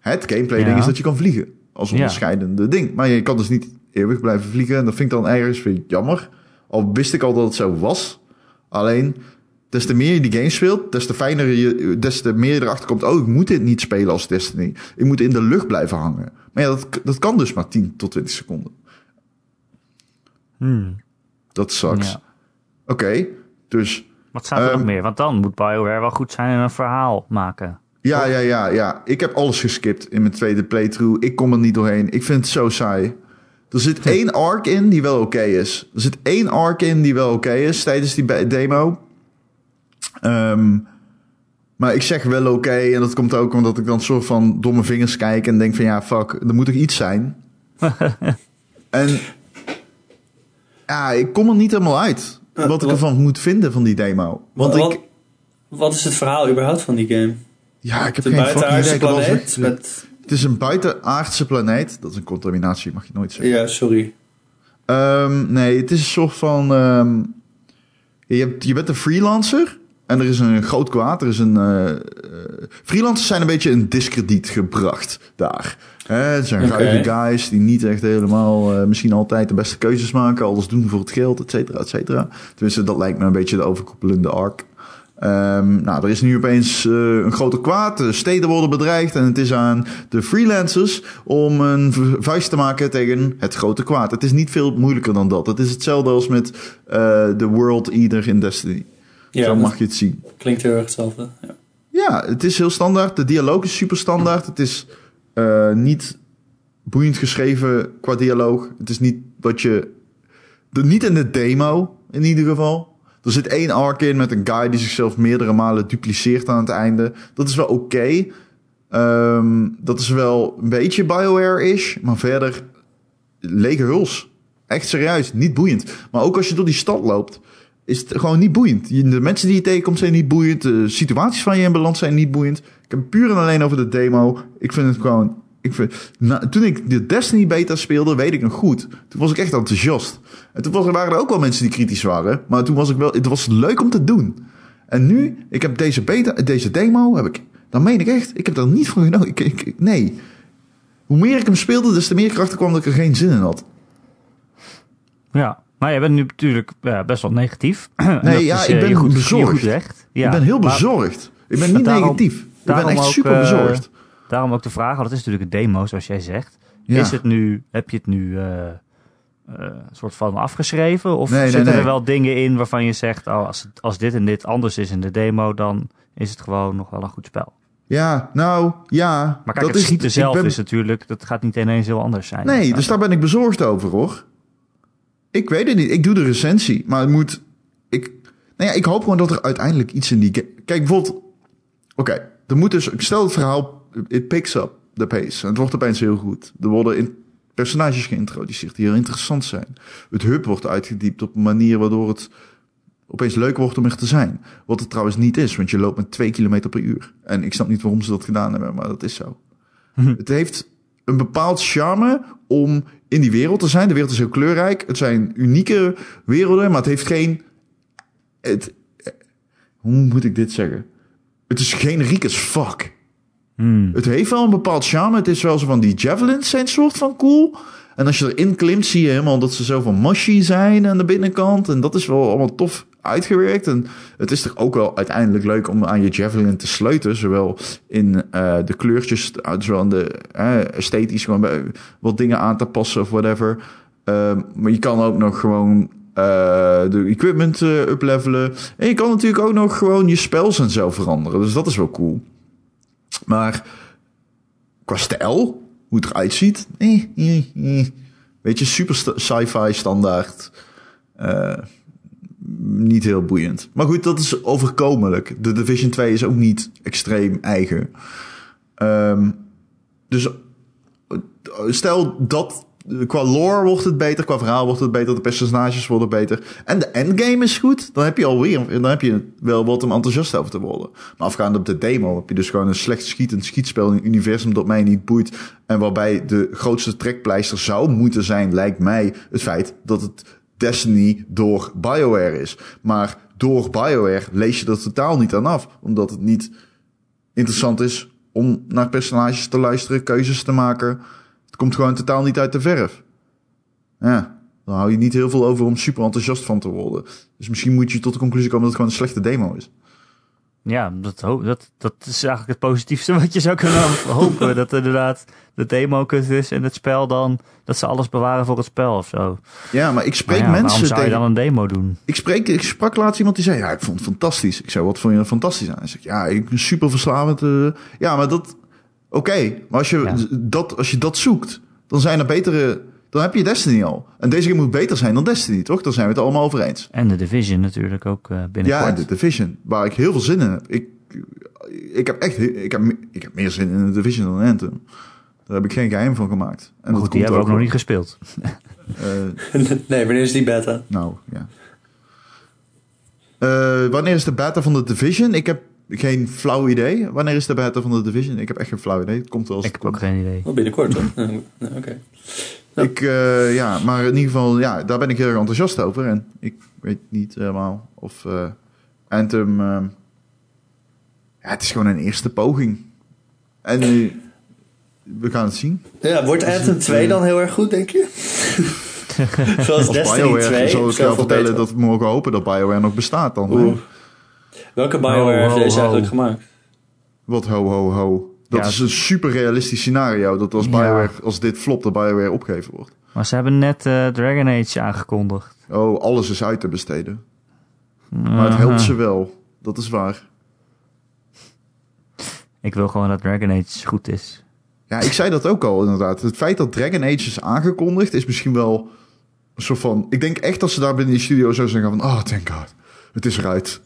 Speaker 2: Het gameplay ding
Speaker 1: Ja.
Speaker 2: is dat je kan vliegen. Als
Speaker 1: Ja.
Speaker 2: onderscheidende ding. Maar je kan dus niet eeuwig blijven vliegen. En dat vind ik dan ergens weer jammer. Al wist ik al dat het zo was. Alleen, des te meer je die game speelt, des te fijner je, des te meer je erachter komt. Oh, ik moet dit niet spelen als Destiny. Ik moet in de lucht blijven hangen. Maar ja, dat, dat kan dus maar 10 tot 20 seconden.
Speaker 1: Hmm.
Speaker 2: Dat sucks.
Speaker 1: Ja.
Speaker 2: Oké, dus
Speaker 1: Wat staat er
Speaker 2: Ehm,
Speaker 1: nog meer? Want dan moet BioWare wel goed zijn en een verhaal maken.
Speaker 2: Ja, ja, ja, ja. Ik heb alles geskipt in mijn tweede playthrough. Ik kom er niet doorheen. Ik vind het zo saai. Er zit één arc in die wel oké is. Er zit één arc in die wel oké is tijdens die demo. Ehm, maar ik zeg wel oké. en dat komt ook omdat ik dan soort van door mijn vingers kijk en denk van ja, fuck, er moet toch iets zijn. en ja, ik kom er niet helemaal uit.
Speaker 3: Uh,
Speaker 2: Wat ik ervan moet vinden van die demo. Want ik,
Speaker 3: wat is het verhaal überhaupt van die game?
Speaker 2: Ja, ik heb geen fucking idee.
Speaker 3: planeet? Met,
Speaker 2: Het is een buitenaardse planeet. Dat is een contaminatie, mag je nooit zeggen.
Speaker 3: ja, sorry.
Speaker 2: Ehm, nee, het is een soort van... ehm, je, hebt, je bent een freelancer en er is een groot kwaad. Er is een... eh, eh, freelancers zijn een beetje in discrediet gebracht daar. Hè, het zijn
Speaker 3: Oké.
Speaker 2: ruige guys die niet echt helemaal... eh, misschien altijd de beste keuzes maken. Alles doen voor het geld, et cetera, et cetera. Tenminste, dat lijkt me een beetje de overkoepelende arc. Ehm, nou, er is nu opeens eh, een grote kwaad. De steden worden bedreigd. En het is aan de freelancers om een vu- vuist te maken tegen het grote kwaad. Het is niet veel moeilijker dan dat. Het is hetzelfde als met eh, de World Eater in Destiny.
Speaker 3: Ja,
Speaker 2: Zo mag je het zien.
Speaker 3: klinkt heel erg hetzelfde. Ja.
Speaker 2: Ja, het is heel standaard. De dialoog is super standaard. Het is eh, niet boeiend geschreven qua dialoog. Het is niet wat je... De, niet in de demo, in ieder geval. Er zit één arc in met een guy die zichzelf meerdere malen dupliceert aan het einde. Dat is wel oké. Ehm, dat is wel een beetje BioWare-ish. Maar verder lege huls. Echt serieus, niet boeiend. Maar ook als je door die stad loopt, is het gewoon niet boeiend. De mensen die je tegenkomt zijn niet boeiend. De situaties van je in balans zijn niet boeiend. Ik heb puur en alleen over de demo. Ik vind het gewoon Ik vind, toen ik de Destiny beta speelde, weet ik nog goed. Toen was ik echt enthousiast. En toen was, waren er ook wel mensen die kritisch waren. Maar toen was ik wel, het was leuk om te doen. En nu, ik heb deze beta, deze demo, heb ik, dan meen ik echt, ik heb er niet van. Ik, ik, nee. Hoe meer ik hem speelde, des te meer krachten kwam dat ik er geen zin in had.
Speaker 1: Ja, maar jij bent nu natuurlijk ja, best wel negatief.
Speaker 2: Nee, ja, ik ben
Speaker 1: je goed,
Speaker 2: bezorgd.
Speaker 1: je goed. Ja,
Speaker 2: ik ben heel
Speaker 1: maar
Speaker 2: bezorgd. Ik ben niet
Speaker 1: daarom-
Speaker 2: negatief. Ik ben echt
Speaker 1: ook,
Speaker 2: super
Speaker 1: eh,
Speaker 2: bezorgd.
Speaker 1: Daarom ook de vraag, het is natuurlijk een demo, zoals jij zegt.
Speaker 2: Ja.
Speaker 1: Is het nu, heb je het nu eh, eh, een soort van afgeschreven? Of
Speaker 2: Nee,
Speaker 1: zitten
Speaker 2: nee.
Speaker 1: er wel dingen in waarvan je zegt, oh, als, het- als dit en dit anders is in de demo, dan is het gewoon nog wel een goed spel.
Speaker 2: Ja, nou, ja.
Speaker 1: Maar kijk,
Speaker 2: dat
Speaker 1: het
Speaker 2: is,
Speaker 1: schieten
Speaker 2: ik
Speaker 1: zelf
Speaker 2: ben-
Speaker 1: is natuurlijk, dat gaat niet ineens heel anders zijn.
Speaker 2: Nee, dus daar ben ik bezorgd over, hoor. Ik weet het niet. Ik doe de recensie, maar het moet... Ik, nou ja, ik hoop gewoon dat er uiteindelijk iets in die... Kijk, bijvoorbeeld... Oké, er moet dus... Stel het verhaal... It picks up the pace. En het wordt opeens heel goed. Er worden in personages geïntroduceerd die heel interessant zijn. Het hub wordt uitgediept op een manier waardoor het opeens leuk wordt om er te zijn. Wat het trouwens niet is, want je loopt met 2 kilometer per uur. En ik snap niet waarom ze dat gedaan hebben, maar dat is zo. Het heeft een bepaald charme om in die wereld te zijn. De wereld is heel kleurrijk. Het zijn unieke werelden, maar het heeft geen... Het, hoe moet ik dit zeggen? Het is generiek as fuck.
Speaker 1: Hmm.
Speaker 2: Het heeft wel een bepaald charme. Het is wel zo van die javelins zijn soort van cool. En als je erin klimt, zie je helemaal dat ze zo van mushy zijn aan de binnenkant. En dat is wel allemaal tof uitgewerkt. En het is toch ook wel uiteindelijk leuk om aan je javelin te sleutelen. Zowel in eh, de kleurtjes, uh, zowel de eh, esthetisch, gewoon wat dingen aan te passen of whatever. Ehm, maar je kan ook nog gewoon eh, de equipment eh, uplevelen. En je kan natuurlijk ook nog gewoon je spels en zo veranderen. Dus dat is wel cool. Maar qua stijl, hoe het eruit ziet, weet je, super sci-fi standaard. Eh, niet heel boeiend. Maar goed, dat is overkomelijk. De Division 2 is ook niet extreem eigen. Ehm, dus eh, stel dat qua lore wordt het beter, qua verhaal wordt het beter, de personages worden beter en de endgame is goed, dan heb je alweer, dan heb je wel wat om enthousiast over te worden. Maar afgaande op de demo heb je dus gewoon een slecht schietend schietspel in een universum dat mij niet boeit en waarbij de grootste trekpleister zou moeten zijn, lijkt mij, het feit dat het Destiny door BioWare is. Maar door BioWare lees je er totaal niet aan af, omdat het niet interessant is om naar personages te luisteren, keuzes te maken. Het komt gewoon totaal niet uit de verf. Ja, dan hou je niet heel veel over om super enthousiast van te worden. Dus misschien moet je tot de conclusie komen dat het gewoon een slechte demo is.
Speaker 1: Ja, dat, dat, dat is eigenlijk het positiefste wat je zou kunnen hopen. dat inderdaad de demo kut is en het spel dan, dat ze alles bewaren voor het spel of zo.
Speaker 2: Ja, maar ik spreek
Speaker 1: Maar ja, waarom
Speaker 2: mensen
Speaker 1: zou je
Speaker 2: tegen...
Speaker 1: dan een demo doen?
Speaker 2: Ik, spreek, ik sprak laatst iemand die zei, ja, ik vond het fantastisch. Ik zei, wat vond je er fantastisch aan? Hij zegt, ja, ik super verslavend. eh. ja, maar dat... Oké, maar als je,
Speaker 1: Ja.
Speaker 2: dat, als je dat zoekt, dan zijn er betere... Dan heb je Destiny al. En deze game moet beter zijn dan Destiny, toch? Daar zijn we het allemaal over eens.
Speaker 1: En de Division natuurlijk ook eh, binnenkort.
Speaker 2: Ja, en de Division, waar ik heel veel zin in heb. Ik, ik heb echt ik heb, ik heb meer zin in de Division dan Anthem. Daar heb ik geen geheim van gemaakt. En
Speaker 1: maar
Speaker 2: dat
Speaker 1: goed, die
Speaker 2: komt
Speaker 1: hebben we ook nog niet gespeeld.
Speaker 2: Eh,
Speaker 3: nee, wanneer is die beta?
Speaker 2: nou, ja. Eh, wanneer is de beta van de Division? Ik heb geen flauw idee. Wanneer is de beta van de Division? Ik heb echt geen flauw idee. Het komt wel als
Speaker 1: Ik heb ook geen idee.
Speaker 3: Wel binnenkort hoor. Ja, ja, Oké.
Speaker 2: Ik, eh, ja, maar in ieder geval, ja, daar ben ik heel erg enthousiast over. En ik weet niet helemaal of eh, Anthem... eh, ja, het is gewoon een eerste poging. En eh, we gaan het zien.
Speaker 3: Ja, wordt
Speaker 2: Dus
Speaker 3: Anthem
Speaker 2: het,
Speaker 3: 2
Speaker 2: eh,
Speaker 3: dan heel erg goed, denk je? Zoals
Speaker 2: Als
Speaker 3: Destiny
Speaker 2: BioWare
Speaker 3: 2.
Speaker 2: zal ik vertellen
Speaker 3: beter.
Speaker 2: dat we mogen hopen dat BioWare nog bestaat dan.
Speaker 3: Oeh. Welke BioWare heeft deze
Speaker 1: ho.
Speaker 3: eigenlijk gemaakt?
Speaker 2: Wat ho ho ho. Dat
Speaker 1: Ja.
Speaker 2: is een super realistisch scenario. Dat als
Speaker 1: Ja.
Speaker 2: BioWare, als dit flopt, dat BioWare opgegeven wordt.
Speaker 1: Maar ze hebben net eh, Dragon Age aangekondigd.
Speaker 2: Oh, alles is uit te besteden. Maar het helpt ze wel. Dat is waar.
Speaker 1: Ik wil gewoon dat Dragon Age goed is.
Speaker 2: Ja, ik zei dat ook al inderdaad. Het feit dat Dragon Age is aangekondigd is misschien wel een soort van... Ik denk echt dat ze daar binnen die studio zo zeggen van... Oh, thank god. Het is eruit.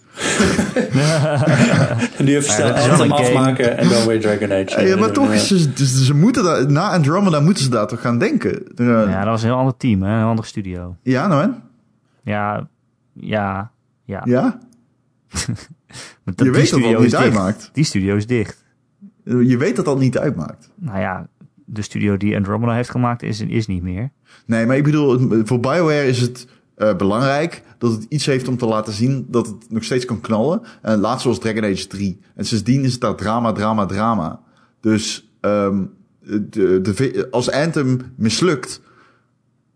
Speaker 3: En nu even snel
Speaker 1: game.
Speaker 3: afmaken en dan weer Dragon Age.
Speaker 2: Ja, maar toch, ze, ze, ze moeten daar... Na Andromeda moeten ze daar toch gaan denken. Ja,
Speaker 1: Ja, dat was een heel ander team, hè? een andere studio.
Speaker 2: ja nou hè?
Speaker 1: Ja, ja, ja.
Speaker 2: Ja?
Speaker 1: Dat-
Speaker 2: Je weet dat dat niet uitmaakt.
Speaker 1: Die studio is dicht.
Speaker 2: Je weet dat dat niet uitmaakt.
Speaker 1: Nou ja, de studio die Andromeda heeft gemaakt is, is niet meer.
Speaker 2: Nee, maar ik bedoel, voor BioWare is het eh, belangrijk dat het iets heeft om te laten zien dat het nog steeds kan knallen. En laatst was Dragon Age 3. En sindsdien is het daar drama, drama, drama. Dus ehm, de, de, als Anthem mislukt,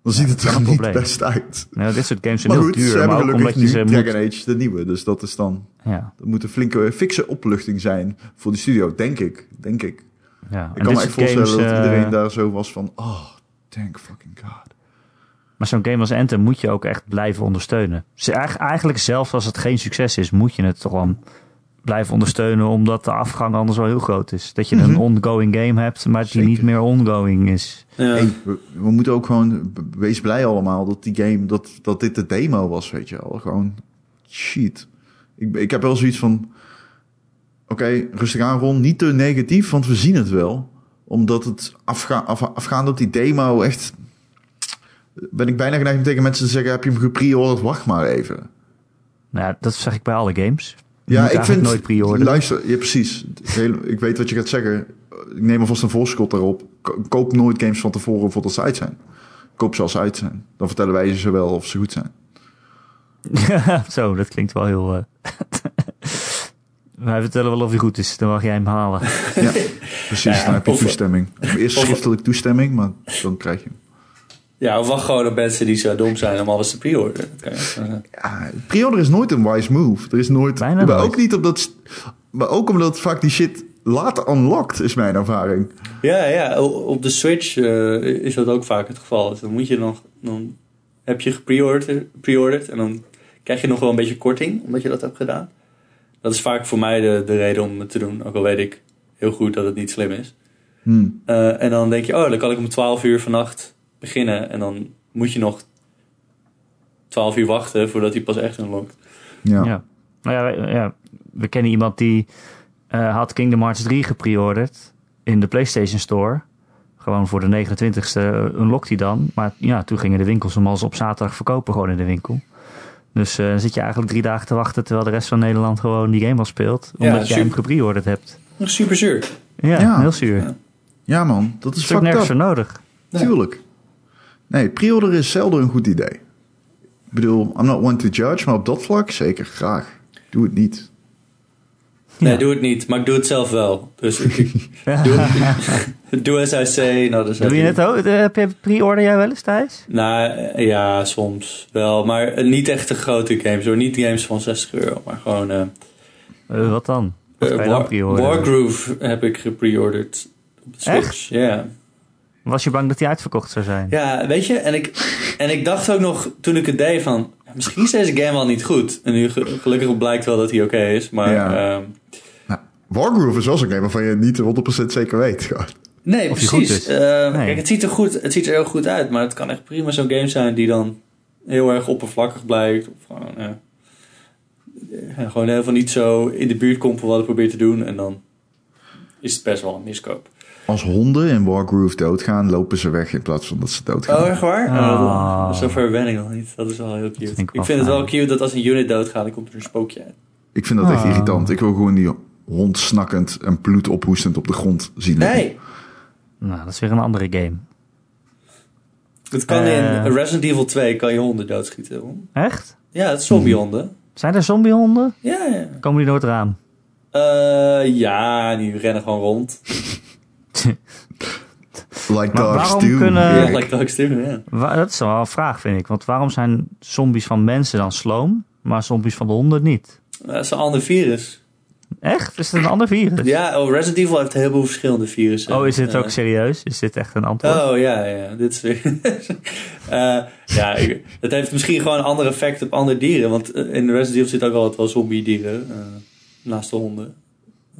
Speaker 2: dan ziet het er niet
Speaker 1: probleem.
Speaker 2: best uit.
Speaker 1: Nou, dit soort games zijn
Speaker 2: Maar
Speaker 1: heel
Speaker 2: goed, ze
Speaker 1: duur,
Speaker 2: hebben
Speaker 1: maar ook
Speaker 2: gelukkig nu
Speaker 1: ze moet...
Speaker 2: Dragon Age, de nieuwe. Dus dat is dan,
Speaker 1: Ja,
Speaker 2: dat moet een flinke, fikse opluchting zijn voor die studio, denk ik. Denk ik.
Speaker 1: ja.
Speaker 2: Ik
Speaker 1: En
Speaker 2: kan me echt voorstellen
Speaker 1: games,
Speaker 2: dat
Speaker 1: eh,
Speaker 2: iedereen daar zo was van, oh, thank fucking god.
Speaker 1: Maar zo'n game als Anthem moet je ook echt blijven ondersteunen. Dus eigenlijk- zelfs als het geen succes is, moet je het toch wel blijven ondersteunen, omdat de afgang anders wel heel groot is. Dat je een ongoing game hebt, maar die
Speaker 2: Zeker.
Speaker 1: niet meer ongoing is.
Speaker 3: Ja.
Speaker 2: Hey, we, we moeten ook gewoon, wees blij allemaal dat die game, dat, dat dit de demo was, weet je wel. Gewoon, shit. Ik, ik heb wel zoiets van, oké, rustig aan Ron, niet te negatief, want we zien het wel. Omdat het afga, af, afgaand op die demo echt, ben ik bijna geneigd om tegen mensen te zeggen, heb je hem gepreorderd, wacht maar even.
Speaker 1: Nou ja, dat zeg ik bij alle games. Je
Speaker 2: Ja,
Speaker 1: moet
Speaker 2: ik vind,
Speaker 1: nooit pre-orderen.
Speaker 2: luister, ja precies. Heel- ik weet wat je gaat zeggen. Ik neem alvast een voorschot daarop. Ko- Koop nooit games van tevoren voordat ze uit zijn. Koop ze als ze uit zijn. Dan vertellen wij ze wel of ze goed zijn.
Speaker 1: Zo, dat klinkt wel heel... eh, Wij vertellen wel of hij goed is, dan mag jij hem halen.
Speaker 2: Ja, precies.
Speaker 3: Ja,
Speaker 2: dan heb je toestemming. Eerst schriftelijk toestemming, maar dan krijg je hem.
Speaker 3: Ja, of wacht gewoon op mensen die zo dom zijn om alles te pre-orderen. Dat.
Speaker 2: Ja, pre-order is nooit een wise move. Er is nooit...
Speaker 1: Bijna
Speaker 2: maar
Speaker 1: nooit.
Speaker 2: ook niet omdat... st- Maar ook omdat vaak die shit later unlocked, is mijn ervaring.
Speaker 3: Ja, ja, op de Switch eh, is dat ook vaak het geval. Dus dan moet je nog, dan heb je gepreorderd pre-ordered en dan krijg je nog wel een beetje korting omdat je dat hebt gedaan. Dat is vaak voor mij de, de reden om het te doen, ook al weet ik heel goed dat het niet slim is.
Speaker 2: Hmm.
Speaker 3: Eh, en dan denk je, oh, dan kan ik om 12 uur vannacht beginnen en dan moet je nog 12 uur wachten voordat hij pas echt unlockt.
Speaker 2: Ja.
Speaker 1: Ja. Nou ja, ja, we kennen iemand die eh, had Kingdom Hearts 3 gepreorderd in de PlayStation Store. Gewoon voor de 29ste unlockt hij dan. Maar ja, toen gingen de winkels hem als op zaterdag verkopen gewoon in de winkel. Dus eh, dan zit je eigenlijk drie dagen te wachten terwijl de rest van Nederland gewoon die game al speelt.
Speaker 3: Ja,
Speaker 1: Omdat jij hem
Speaker 3: super.
Speaker 1: gepreorderd hebt.
Speaker 3: Super zuur.
Speaker 1: Ja,
Speaker 2: Ja.
Speaker 1: heel zuur.
Speaker 3: Ja.
Speaker 2: ja man, dat is fucked
Speaker 1: nergens voor nodig.
Speaker 3: Nee.
Speaker 2: Tuurlijk. Nee, pre-order is zelden een goed idee. Ik bedoel, I'm not one to judge, maar op dat vlak zeker graag. Doe het niet.
Speaker 3: Nee,
Speaker 1: Ja.
Speaker 3: doe het niet, maar ik doe het zelf wel. Dus doe, doe as I say. Nou, dus
Speaker 1: Doe je het ook? Eh, Heb je pre-order jij wel eens thuis?
Speaker 3: Nou, eh, ja, soms wel. Maar eh, niet echt de grote games hoor. Niet games van 60 euro. Maar gewoon...
Speaker 1: wat dan? Wat
Speaker 3: War? Wargroove heb ik gepreorderd op de Switch. Ja.
Speaker 1: Was je bang dat die uitverkocht zou zijn?
Speaker 3: Ja, weet je, en ik, en ik dacht ook nog toen ik het deed van... Misschien is deze game wel niet goed. En nu ge- gelukkig blijkt wel dat hij oké is. Maar
Speaker 2: Ja.
Speaker 3: ehm,
Speaker 2: Nou, Wargroove is wel zo'n game waarvan je niet 100% zeker weet. gewoon.
Speaker 3: Nee,
Speaker 1: Of
Speaker 3: precies. Eh,
Speaker 1: Nee.
Speaker 3: Kijk, het ziet, er goed, het ziet er heel goed uit, maar het kan echt prima zo'n game zijn die dan heel erg oppervlakkig blijkt. Of gewoon, eh, ja, gewoon helemaal niet zo in de buurt komt van wat ik probeer te doen. En dan is het best wel een miskoop.
Speaker 2: Als honden in Wargroove doodgaan, lopen ze weg in plaats van dat ze doodgaan.
Speaker 3: Oh, echt waar?
Speaker 1: Ah.
Speaker 3: Oh, zover ben ik nog niet. Dat is wel heel cute.
Speaker 1: ik
Speaker 3: vind het wel cute dat als een unit doodgaat, dan komt er een spookje uit.
Speaker 2: Ik vind dat echt
Speaker 1: Ah.
Speaker 2: irritant. Ik wil gewoon die hond snakkend en bloed ophoestend op de grond zien liggen.
Speaker 3: Nee,
Speaker 1: Nou, dat is weer een andere game.
Speaker 3: dat kan
Speaker 1: Eh.
Speaker 3: in Resident Evil 2 kan je honden doodschieten. hoor.
Speaker 1: Echt?
Speaker 3: Ja, het is zombiehonden.
Speaker 1: Zijn er zombiehonden?
Speaker 3: Ja, ja.
Speaker 1: Komen die nooit eraan?
Speaker 3: Eh, ja, die rennen gewoon rond.
Speaker 2: Like
Speaker 1: Maar
Speaker 2: dogs
Speaker 1: waarom
Speaker 2: do.
Speaker 1: kunnen-
Speaker 3: like dogs
Speaker 1: Dat is wel een vraag, vind ik. Want waarom zijn zombies van mensen dan sloom, maar zombies van de honden niet?
Speaker 3: Dat is een ander virus.
Speaker 1: Echt? Is het een ander virus?
Speaker 3: Ja, oh, Resident Evil heeft heel veel verschillende virussen.
Speaker 1: Oh, is dit ook serieus? Is dit echt een antwoord?
Speaker 3: Oh, ja, ja. Dit is weer... Eh, ja, ik- het heeft misschien gewoon een ander effect op andere dieren. Want eh, in Resident Evil zitten ook altijd wel zombie dieren. eh, naast de honden.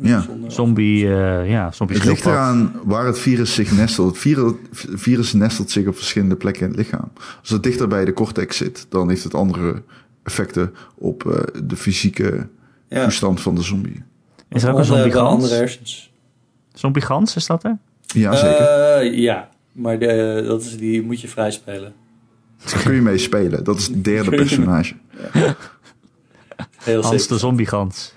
Speaker 2: Ja.
Speaker 1: Zombie, eh ja, zombie
Speaker 2: Het ligt eraan waar het virus zich nestelt. Het virus, virus nestelt zich op verschillende plekken in het lichaam. Als het dichter bij de cortex zit, dan heeft het andere effecten op eh, de fysieke
Speaker 3: ja.
Speaker 2: toestand van de zombie.
Speaker 1: Is er ook een zombie gans? Zombie gans, is dat er?
Speaker 2: Ja, zeker.
Speaker 3: Eh, ja, maar de, dat is, die moet je vrij spelen.
Speaker 2: Daar kun je mee spelen. Dat is het derde personage.
Speaker 3: Heel
Speaker 1: Hans
Speaker 3: sick.
Speaker 1: de zombie gans.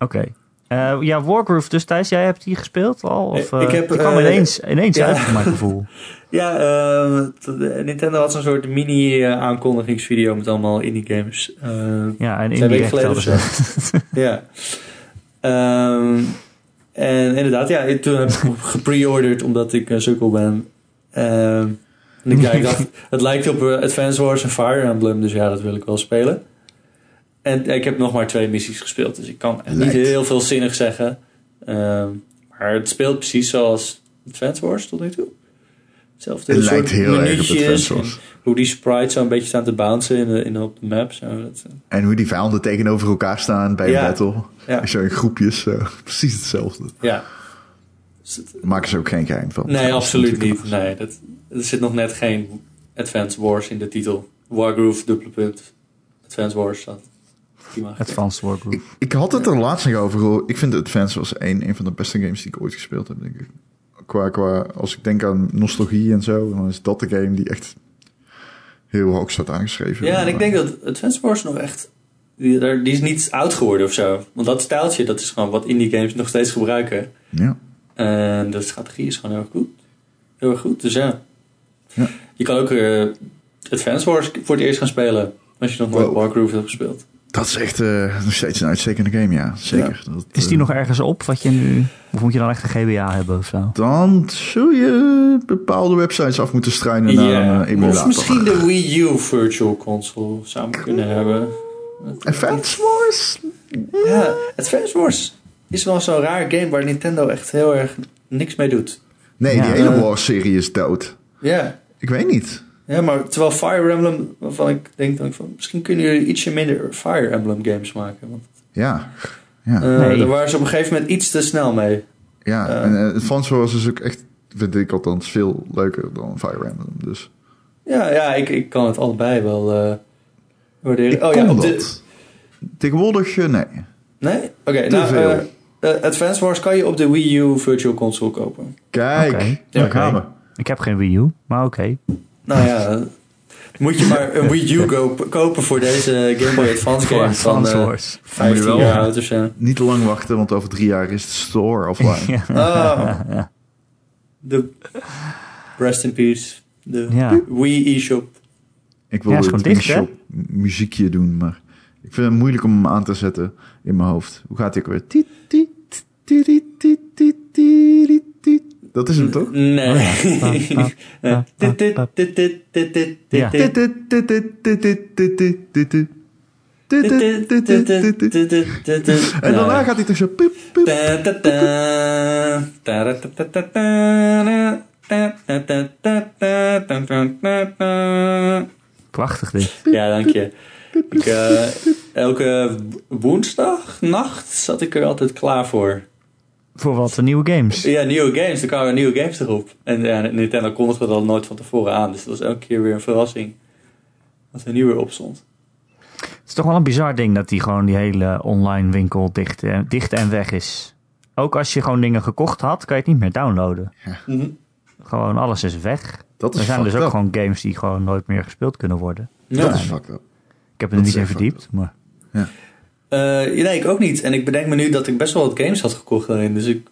Speaker 1: Oké. Eh, ja, Wargroove. Dus Thijs, jij hebt die gespeeld al? Of,
Speaker 3: Ik
Speaker 1: eh,
Speaker 3: heb,
Speaker 1: die kwam
Speaker 3: eh,
Speaker 1: ineens, ineens
Speaker 3: ja.
Speaker 1: uit, voor mijn gevoel.
Speaker 3: Ja, Nintendo had zo'n soort mini-aankondigingsvideo met allemaal indie games.
Speaker 1: Ja, en
Speaker 3: geleden
Speaker 1: ze...
Speaker 3: ja. Ehm, en inderdaad, ja, toen heb ik gepre-orderd omdat ik een sukkel ben. Ehm, en ik, ja, ik dacht, het lijkt op Advance Wars en Fire Emblem, dus ja, dat wil ik wel spelen. En ik heb nog maar twee missies gespeeld, dus ik kan niet heel veel zinnig zeggen. Ehm, maar het speelt precies zoals Advance Wars tot nu toe. Hetzelfde
Speaker 2: Het lijkt heel erg op Advance Wars.
Speaker 3: Hoe die sprites zo een beetje staan te bouncen in de, in de, op de map. Zo, dat, eh,
Speaker 2: En hoe die vijanden tegenover elkaar staan bij
Speaker 3: Ja.
Speaker 2: een battle.
Speaker 3: Ja.
Speaker 2: Zo in groepjes. zo. precies hetzelfde.
Speaker 3: ja.
Speaker 2: Daar maken ze ook geen geheim van.
Speaker 3: Nee, absoluut niet. Nee, dat, er zit nog net geen Advance Wars in de titel. Wargroove, dubbele punt. Advance Wars staat.
Speaker 1: Advanced Wargroove.
Speaker 2: Ik, ik had het er laatst nog over. Ik vind Advance was een, een van de beste games die ik ooit gespeeld heb, denk ik. Qua, qua, als ik denk aan nostalgie en zo, dan is dat de game die echt heel hoog staat aangeschreven.
Speaker 3: Ja, en ik denk dat Advance Wars nog echt... Die, daar- die is niet oud geworden of zo. Want dat stijltje, dat is gewoon wat indie games nog steeds gebruiken.
Speaker 2: Ja.
Speaker 3: En de strategie is gewoon heel erg goed. Heel erg goed, dus ja.
Speaker 2: Ja.
Speaker 3: Je kan ook eh, Advance Wars voor het eerst gaan spelen. Als je nog nooit
Speaker 2: Wow.
Speaker 3: Wargroove hebt gespeeld.
Speaker 2: Dat is echt eh, nog steeds een uitstekende game, ja. Zeker. Dat,
Speaker 1: Is die
Speaker 2: eh,
Speaker 1: nog ergens op? Wat je nu... Of moet je dan echt een GBA hebben of zo?
Speaker 2: Dan zul je bepaalde websites af moeten struinen naar een eh, emulator.
Speaker 3: Of misschien de Wii U Virtual Console zou we kunnen hebben.
Speaker 2: Advance Wars?
Speaker 3: Ja, Advance Wars is wel zo'n raar game waar Nintendo echt heel erg niks mee doet.
Speaker 2: Nee,
Speaker 1: Ja.
Speaker 2: die hele. Wars-serie is dood.
Speaker 3: Ja.
Speaker 2: Ik weet niet.
Speaker 3: Ja, maar terwijl Fire Emblem, waarvan ik denk dan van, misschien kunnen jullie ietsje minder Fire Emblem games maken. Want
Speaker 2: Ja. Ja.
Speaker 3: eh,
Speaker 1: Nee.
Speaker 3: daar waren ze op een gegeven moment iets te snel mee.
Speaker 2: ja.
Speaker 3: eh.
Speaker 2: En eh, Advance Wars is ook echt, vind ik althans, veel leuker dan Fire Emblem. Dus
Speaker 3: Ja, ja ik, ik kan het allebei wel eh waarderen.
Speaker 2: ik
Speaker 3: oh ja, op de,
Speaker 2: dat. Tegenwoordig, eh, nee.
Speaker 3: Nee? Oké,
Speaker 2: Te
Speaker 3: nou, Advance Wars kan je op de Wii U Virtual Console kopen.
Speaker 2: Kijk, daar gaan we.
Speaker 1: Ik heb geen Wii U, maar oké.
Speaker 3: Nou ja, moet je maar een Wii U kopen, kopen voor deze Game Boy Advance
Speaker 1: Voor
Speaker 3: game van
Speaker 1: Advance
Speaker 3: eh,
Speaker 1: Wars.
Speaker 3: 15
Speaker 2: wel.
Speaker 3: jaar oud of zo.
Speaker 2: Niet te lang wachten, want over drie jaar is de store offline.
Speaker 1: Ja.
Speaker 3: Oh, de Rest in Peace. De
Speaker 1: Ja.
Speaker 3: Wii eShop.
Speaker 2: Ik wil
Speaker 1: Ja, gewoon dicht, hè?
Speaker 2: shop muziekje doen, maar ik vind het moeilijk om hem aan te zetten in mijn hoofd. Hoe gaat hij ook weer? Dat is hem toch?
Speaker 3: Nee.
Speaker 2: En daarna gaat hij toch zo
Speaker 1: Prachtig dit.
Speaker 3: Ja, dank je. Ik, uh, elke woensdagnacht zat ik er altijd klaar voor.
Speaker 1: Voor wat nieuwe games.
Speaker 3: Ja, nieuwe games. Er kwamen nieuwe games erop. En ja, Nintendo kondigde dat nooit van tevoren aan. Dus dat was elke keer weer een verrassing. Wat er nieuw weer op stond.
Speaker 1: Het is toch wel een bizar ding dat die gewoon die hele online winkel dicht, eh, dicht en weg is. Ook als je gewoon dingen gekocht had, kan je het niet meer downloaden.
Speaker 3: Mhm.
Speaker 1: Gewoon alles is weg.
Speaker 2: Dat
Speaker 1: Er
Speaker 2: is
Speaker 1: zijn dus ook
Speaker 2: up.
Speaker 1: gewoon games die gewoon nooit meer gespeeld kunnen worden.
Speaker 3: Ja.
Speaker 2: Dat is fucked up.
Speaker 1: Ik heb er
Speaker 2: Dat
Speaker 1: niet in verdiept, maar
Speaker 3: Eh, nee, ik ook niet. En ik bedenk me nu dat ik best wel wat games had gekocht daarin. Dus ik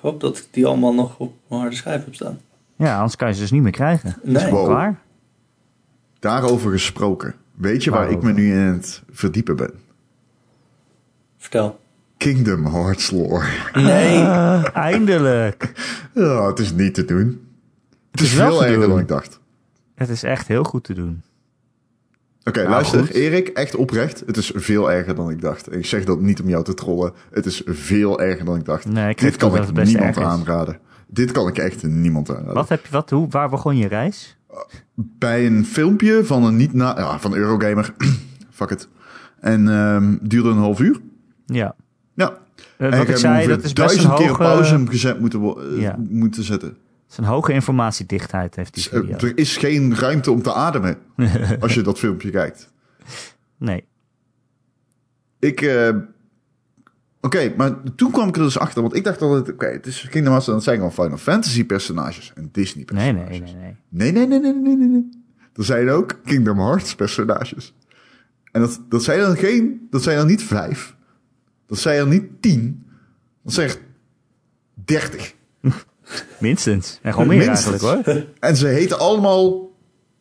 Speaker 3: hoop dat ik die allemaal nog op mijn harde schijf heb staan.
Speaker 1: ja, anders kan je ze dus niet meer krijgen.
Speaker 3: Nee.
Speaker 2: Wow.
Speaker 1: Klaar?
Speaker 2: Daarover gesproken. Weet je waar ik me nu in het verdiepen ben?
Speaker 3: Vertel.
Speaker 2: Kingdom Hearts lore.
Speaker 3: Nee.
Speaker 1: Eindelijk.
Speaker 2: Ja, het is niet te doen. Het
Speaker 1: is
Speaker 2: is
Speaker 1: wel
Speaker 2: veel erger
Speaker 1: doen.
Speaker 2: dan ik dacht.
Speaker 1: Het is echt heel goed te doen.
Speaker 2: Oké,
Speaker 1: Nou,
Speaker 2: luister,
Speaker 1: goed.
Speaker 2: Erik, echt oprecht. Het is veel erger dan ik dacht. Ik zeg dat niet om jou te trollen. Het is veel erger dan ik dacht.
Speaker 1: Nee, ik
Speaker 2: Dit kan ik niemand aanraden. Dit kan ik echt niemand aanraden.
Speaker 1: Wat heb je, wat, hoe, waar begon je reis?
Speaker 2: Bij een filmpje van een niet na... Ja, van Eurogamer. Fuck it. En ehm duurde een half uur.
Speaker 1: Ja.
Speaker 2: Ja.
Speaker 1: Eh,
Speaker 2: en
Speaker 1: wat ik zei, dat is best een
Speaker 2: duizend keer pauze gezet moeten, eh,
Speaker 1: Ja.
Speaker 2: moeten zetten.
Speaker 1: Het is een hoge informatiedichtheid heeft die
Speaker 2: Eh,
Speaker 1: video.
Speaker 2: Er is geen ruimte om te ademen als je dat filmpje kijkt.
Speaker 1: Nee.
Speaker 2: Ik. eh, Oké, maar toen kwam ik er dus achter, want ik dacht altijd, oké, het is Kingdom Hearts dat zijn gewoon Final Fantasy personages en Disney personages.
Speaker 1: nee, nee, nee.
Speaker 2: Nee, nee, nee, nee, nee, nee, nee. Er zijn ook Kingdom Hearts personages. En dat, dat zijn dan geen, dat zijn dan niet vijf. Dat zijn dan niet tien. Dat zijn echt 30.
Speaker 1: Minstens. En gewoon meer
Speaker 2: Minstens.
Speaker 1: eigenlijk hoor.
Speaker 2: En ze heten allemaal.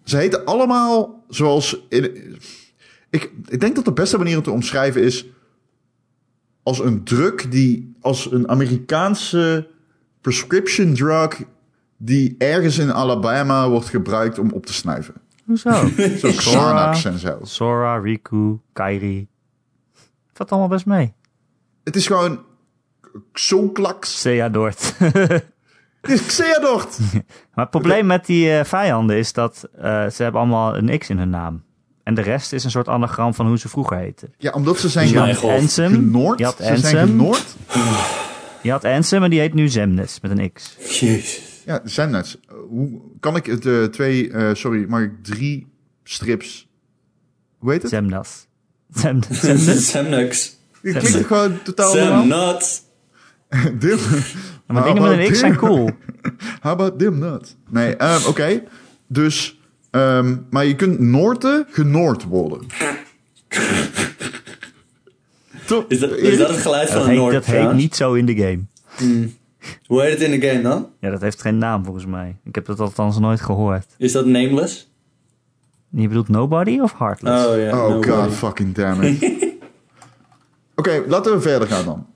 Speaker 2: Ze heten allemaal zoals. In, ik, ik denk dat de beste manier om te omschrijven is. Als een drug die. Als een Amerikaanse prescription drug. Die ergens in Alabama wordt gebruikt om op te snuiven.
Speaker 1: Hoezo?
Speaker 2: Zoals Xanax en zo.
Speaker 1: Sora, Riku, Kairi. Valt allemaal best mee.
Speaker 2: Het is gewoon. Xoclax.
Speaker 1: Sea Dort.
Speaker 2: Xehanort.
Speaker 1: maar het probleem met die eh, vijanden is dat eh, ze hebben allemaal een X in hun naam. En de rest is een soort anagram van hoe ze vroeger heten.
Speaker 2: Ja, omdat ze zijn
Speaker 1: Dus je
Speaker 3: Mijn
Speaker 1: had
Speaker 3: god.
Speaker 1: Ansem,
Speaker 2: genoord.
Speaker 1: je had
Speaker 2: Ze zijn
Speaker 1: Ansem,
Speaker 2: genoord.
Speaker 1: je had Ansem en die heet nu Zemnis met een X.
Speaker 3: Jezus.
Speaker 2: Ja, net. Hoe kan ik het eh, twee, eh, sorry, mag ik drie strips, hoe heet het?
Speaker 1: Zemnas. Zem, Zemnis?
Speaker 3: Samnux.
Speaker 2: Het klinkt gewoon totaal
Speaker 3: Sam Nuts.
Speaker 2: Dim,
Speaker 1: Maar dingen met een X zijn cool.
Speaker 2: How about dim nut? Nee, ehm, oké. Dus, ehm, maar je kunt Noorten genoord worden. Toch?
Speaker 3: Is dat, is dat het geluid van een Noord
Speaker 1: dat heet niet zo in de game.
Speaker 3: Hoe heet het in de game dan?
Speaker 1: Ja, dat heeft geen naam volgens mij. Ik heb dat althans nooit gehoord.
Speaker 3: Is dat nameless?
Speaker 1: Je bedoelt Nobody of Heartless?
Speaker 3: Oh ja.
Speaker 2: Oh
Speaker 3: nobody.
Speaker 2: god fucking damn it. Oké, laten we verder gaan dan.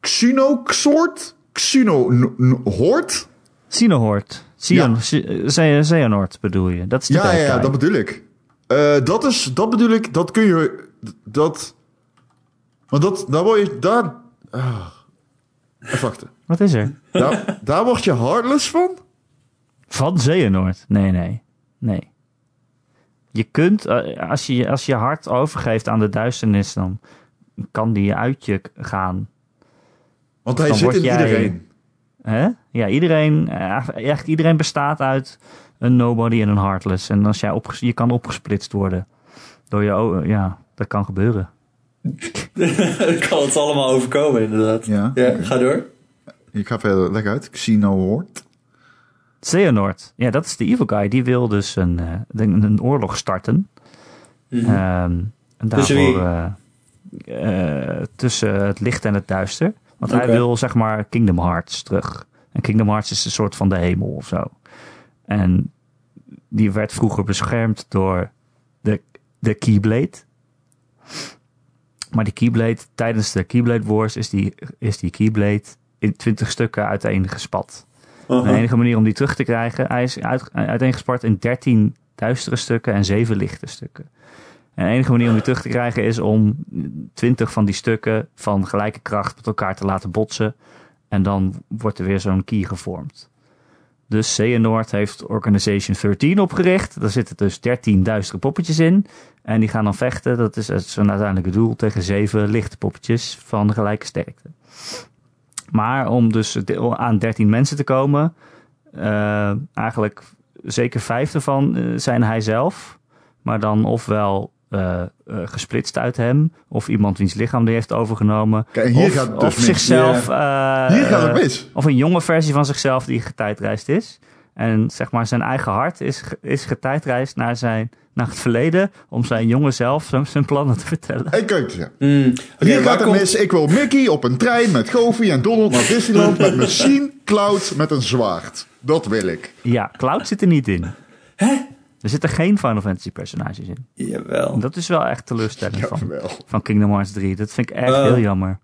Speaker 2: Xenoxoort? Xenohoort?
Speaker 1: Sinohoort. Sion,
Speaker 2: Ja.
Speaker 1: Xehanort bedoel je. Dat is de
Speaker 2: Ja, ja, dat bedoel ik. Eh, dat is, dat bedoel ik, dat kun je, dat, maar dat, daar word je, daar, ah. even wachten.
Speaker 1: Wat is er?
Speaker 2: Daar, daar word je heartless van?
Speaker 1: Van Xehanort? Nee, nee. Nee. Je kunt, eh, als je als je hart overgeeft aan de duisternis, dan kan die uit je gaan.
Speaker 2: Want hij
Speaker 1: Dan
Speaker 2: zit in
Speaker 1: jij-
Speaker 2: iedereen.
Speaker 1: Hè? Ja, iedereen, eh, echt iedereen bestaat uit een nobody en een heartless. En als jij opges- je kan opgesplitst worden door je, ja, dat kan gebeuren.
Speaker 3: kan het allemaal overkomen inderdaad.
Speaker 2: Ja,
Speaker 3: ga door.
Speaker 2: Ik ga verder, leg uit. Xenohoort.
Speaker 1: Xehanort, ja, dat is de evil guy. Die wil dus een, eh, een, een oorlog starten. Ehm, en
Speaker 3: Tussen
Speaker 1: daarvoor, eh, eh, tussen het licht en het duister. Want hij wil zeg maar Kingdom Hearts terug. En Kingdom Hearts is een soort van de hemel of zo. En die werd vroeger beschermd door de, de Keyblade. Maar die Keyblade, tijdens de Keyblade Wars is die, is die Keyblade in twintig stukken uiteen gespat.
Speaker 3: Aha.
Speaker 1: De enige manier om die terug te krijgen, hij is uit, uiteengespart in 13 duistere stukken en 7 lichte stukken. En de enige manier om die terug te krijgen is om 20 van die stukken van gelijke kracht met elkaar te laten botsen. En dan wordt er weer zo'n key gevormd. Dus Xehanort heeft Organization 13 opgericht. Daar zitten dus 13 duistere poppetjes in. En die gaan dan vechten. Dat is zijn uiteindelijke doel tegen 7 lichte poppetjes van gelijke sterkte. Maar om dus aan 13 mensen te komen, eh, eigenlijk zeker vijf ervan eh, zijn hij zelf. Maar dan ofwel eh, eh, gesplitst uit hem, of iemand wiens lichaam die heeft overgenomen.
Speaker 2: Kijk, hier
Speaker 1: of,
Speaker 2: gaat het dus
Speaker 1: zichzelf. eh,
Speaker 2: Hier gaat het mis.
Speaker 1: Of een jonge versie van zichzelf die getijdreisd is. En zeg maar, zijn eigen hart is, is getijdreisd naar, zijn, naar het verleden. om zijn jonge zelf zijn- zijn plannen te vertellen.
Speaker 2: Kijk eens, ja.
Speaker 3: Oké,
Speaker 2: Hier gaat het
Speaker 3: komt-
Speaker 2: mis. Ik wil Mickey op een trein met Goofy en Donald naar Disneyland met Machine Cloud met een zwaard. Dat wil ik.
Speaker 1: Ja, Cloud zit er niet in.
Speaker 3: Hè?
Speaker 1: Er zitten geen Final Fantasy personages in.
Speaker 3: Jawel.
Speaker 1: En dat is wel echt teleurstellend van, van Kingdom Hearts 3. Dat vind ik echt
Speaker 3: Oh.
Speaker 1: heel jammer.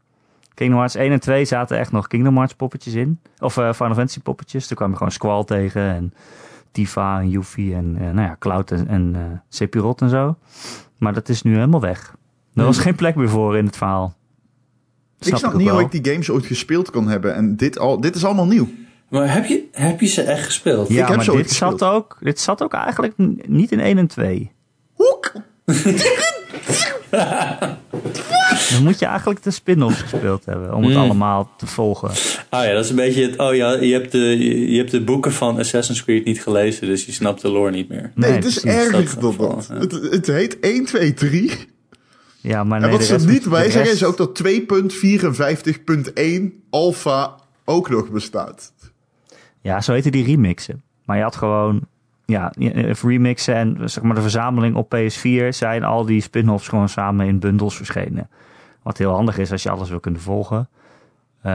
Speaker 1: Kingdom Hearts 1 en 2 zaten echt nog Kingdom Hearts poppetjes in. Of eh, Final Fantasy poppetjes. Toen kwam je gewoon Squall tegen en Tifa en Yuffie en eh, nou ja, Cloud en, en eh, Sephiroth en zo. Maar dat is nu helemaal weg. Er was
Speaker 3: Hmm.
Speaker 1: geen plek meer voor in het verhaal.
Speaker 2: ik snap niet
Speaker 1: wel.
Speaker 2: hoe ik die games ooit gespeeld kan hebben. En dit, al, dit is allemaal nieuw.
Speaker 3: Maar heb je, heb je ze echt gespeeld?
Speaker 1: Ja,
Speaker 2: Ik heb
Speaker 1: maar dit zat, ook, dit zat ook eigenlijk niet in 1 en 2.
Speaker 2: Hoek!
Speaker 1: Dan moet je eigenlijk de spin-offs gespeeld hebben om het
Speaker 3: Hmm.
Speaker 1: allemaal te volgen.
Speaker 3: Ah ja, dat is een beetje het... Oh ja, je hebt, de, je, hebt de boeken van Assassin's Creed niet gelezen, dus je snapt de lore niet meer.
Speaker 2: Nee,
Speaker 1: Nee,
Speaker 2: het is
Speaker 1: precies,
Speaker 2: erger
Speaker 3: dat
Speaker 2: dan
Speaker 3: geval,
Speaker 2: dat.
Speaker 3: ja.
Speaker 2: Het, het heet 1, 2, 3.
Speaker 1: Ja, maar
Speaker 2: en
Speaker 1: nee,
Speaker 2: wat
Speaker 1: de
Speaker 2: ze niet
Speaker 1: rest-
Speaker 2: is ook dat 2.54.1 alpha ook nog bestaat.
Speaker 1: Ja, zo heette die remixen. Maar je had gewoon, ja, je- remixen en zeg maar de verzameling op PS4 zijn al die spin-offs gewoon samen in bundels verschenen. Wat heel handig is als je alles wil kunnen volgen. Eh,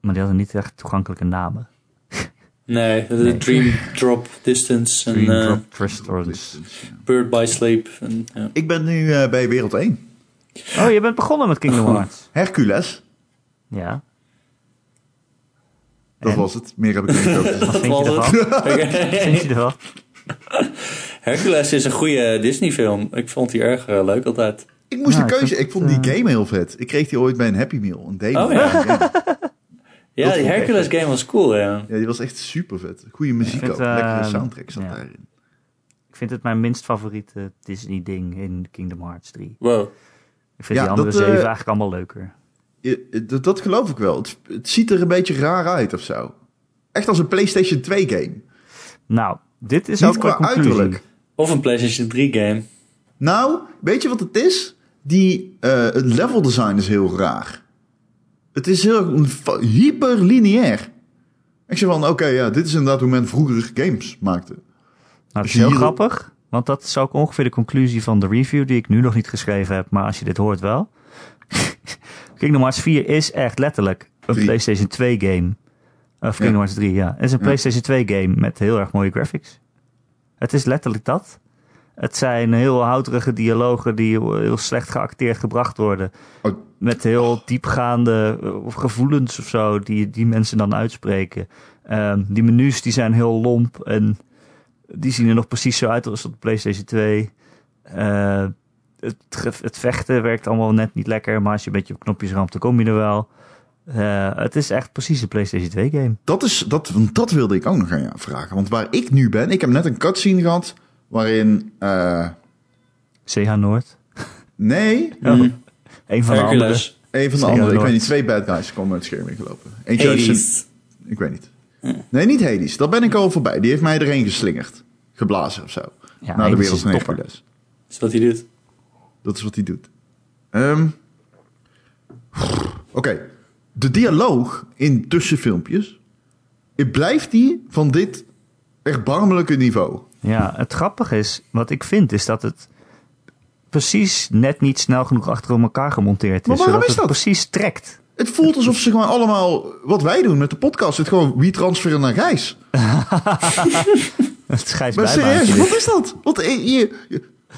Speaker 1: maar die hadden niet echt toegankelijke namen.
Speaker 3: Nee, de
Speaker 1: Nee.
Speaker 3: Dream Drop Distance en eh,
Speaker 1: Drop Crystals.
Speaker 3: Bird by Sleep. En, ja.
Speaker 2: Ik ben nu eh, bij wereld 1.
Speaker 1: Oh, je bent begonnen met Kingdom Hearts.
Speaker 2: Hercules,
Speaker 1: Ja.
Speaker 2: Dat
Speaker 1: En?
Speaker 2: was het. Meer heb ik niet over.
Speaker 1: Wat vind je ervan?
Speaker 3: het.
Speaker 1: Vind je ervan?
Speaker 3: Hercules is een goede Disney film. Ik vond die erg eh, leuk altijd.
Speaker 2: Ik moest
Speaker 1: Ja,
Speaker 2: een
Speaker 1: ik
Speaker 2: keuze. Ik vond die
Speaker 1: eh,
Speaker 2: game heel vet. Ik kreeg die ooit bij een Happy Meal. Een demo.
Speaker 3: Oh, ja.
Speaker 2: Ja.
Speaker 3: Die Hercules game was cool, ja.
Speaker 2: Ja, die was echt super vet. Goede muziek
Speaker 1: vind,
Speaker 2: ook. Lekkere
Speaker 1: eh,
Speaker 2: soundtrack zat
Speaker 1: ja.
Speaker 2: daarin.
Speaker 1: Ik vind het mijn minst favoriete Disney-ding in Kingdom Hearts 3.
Speaker 3: Wow.
Speaker 1: Ik vind
Speaker 2: Ja,
Speaker 1: die andere
Speaker 2: dat,
Speaker 1: zeven eigenlijk allemaal leuker.
Speaker 2: Je- dat, dat geloof ik wel. Het, het ziet er een beetje raar uit of zo. Echt als een PlayStation 2 game.
Speaker 1: Nou, dit is
Speaker 2: Niet
Speaker 1: ook
Speaker 2: qua uiterlijk.
Speaker 3: Of een PlayStation 3 game.
Speaker 2: Nou, weet je wat het is? Die, eh, het level design is heel raar. Het is heel hyper lineair. Ik zeg van, oké, ja, dit is inderdaad hoe men vroeger games maakte.
Speaker 1: Nou,
Speaker 2: Als
Speaker 1: is heel
Speaker 2: hier-
Speaker 1: grappig, want dat is ook ongeveer de conclusie van de review die ik nu nog niet geschreven heb, maar als je dit hoort wel. Kingdom Hearts 4 is echt letterlijk een
Speaker 2: Drie.
Speaker 1: PlayStation 2 game. Of Kingdom
Speaker 2: Ja.
Speaker 1: Hearts 3, ja. Het is een
Speaker 2: Ja.
Speaker 1: PlayStation 2 game met heel erg mooie graphics. Het is letterlijk dat. Het zijn heel houterige dialogen die heel slecht geacteerd gebracht worden.
Speaker 2: Oh.
Speaker 1: Met heel diepgaande eh, gevoelens of zo die, die mensen dan uitspreken. Ehm, die menus die zijn heel lomp en die zien er nog precies zo uit als op de PlayStation 2. Eh, het, het vechten werkt allemaal net niet lekker, maar als je een beetje op knopjes ramt, dan kom je er wel. Eh, het is echt precies een PlayStation 2 game.
Speaker 2: Dat, is, dat, want dat wilde ik ook nog aan jou vragen. Want waar ik nu ben, ik heb net een cutscene gehad waarin... eh,
Speaker 1: CH Noord.
Speaker 2: nee,
Speaker 1: Oh,
Speaker 3: Mhm.
Speaker 1: Een van de andere.
Speaker 3: Hercules.
Speaker 2: een van de andere. Ik weet niet, twee bad guys komen uit het scherm ingelopen. Eentje.
Speaker 3: Hades.
Speaker 2: Ik weet niet. Nee, niet Hades. Dat ben ik al voorbij. Die heeft mij erheen geslingerd. Geblazen of zo.
Speaker 1: Ja,
Speaker 2: Naar de wereld van. Hercules.
Speaker 3: Is wat hij doet.
Speaker 2: Dat is wat hij doet. Ehm, Oké. De dialoog in tussenfilmpjes. het Blijft die van dit erbarmelijke niveau?
Speaker 1: Ja, het grappige is, wat ik vind, is dat het precies net niet snel genoeg achter elkaar gemonteerd
Speaker 2: Maar
Speaker 1: is.
Speaker 2: waarom
Speaker 1: zodat
Speaker 2: is
Speaker 1: het
Speaker 2: dat?
Speaker 1: precies trekt.
Speaker 2: Het voelt alsof ze gewoon allemaal... Wat wij doen met de podcast. Het gewoon wie transferen naar Gijs.
Speaker 1: Het
Speaker 2: Maar serieus, wat is dat? Eh,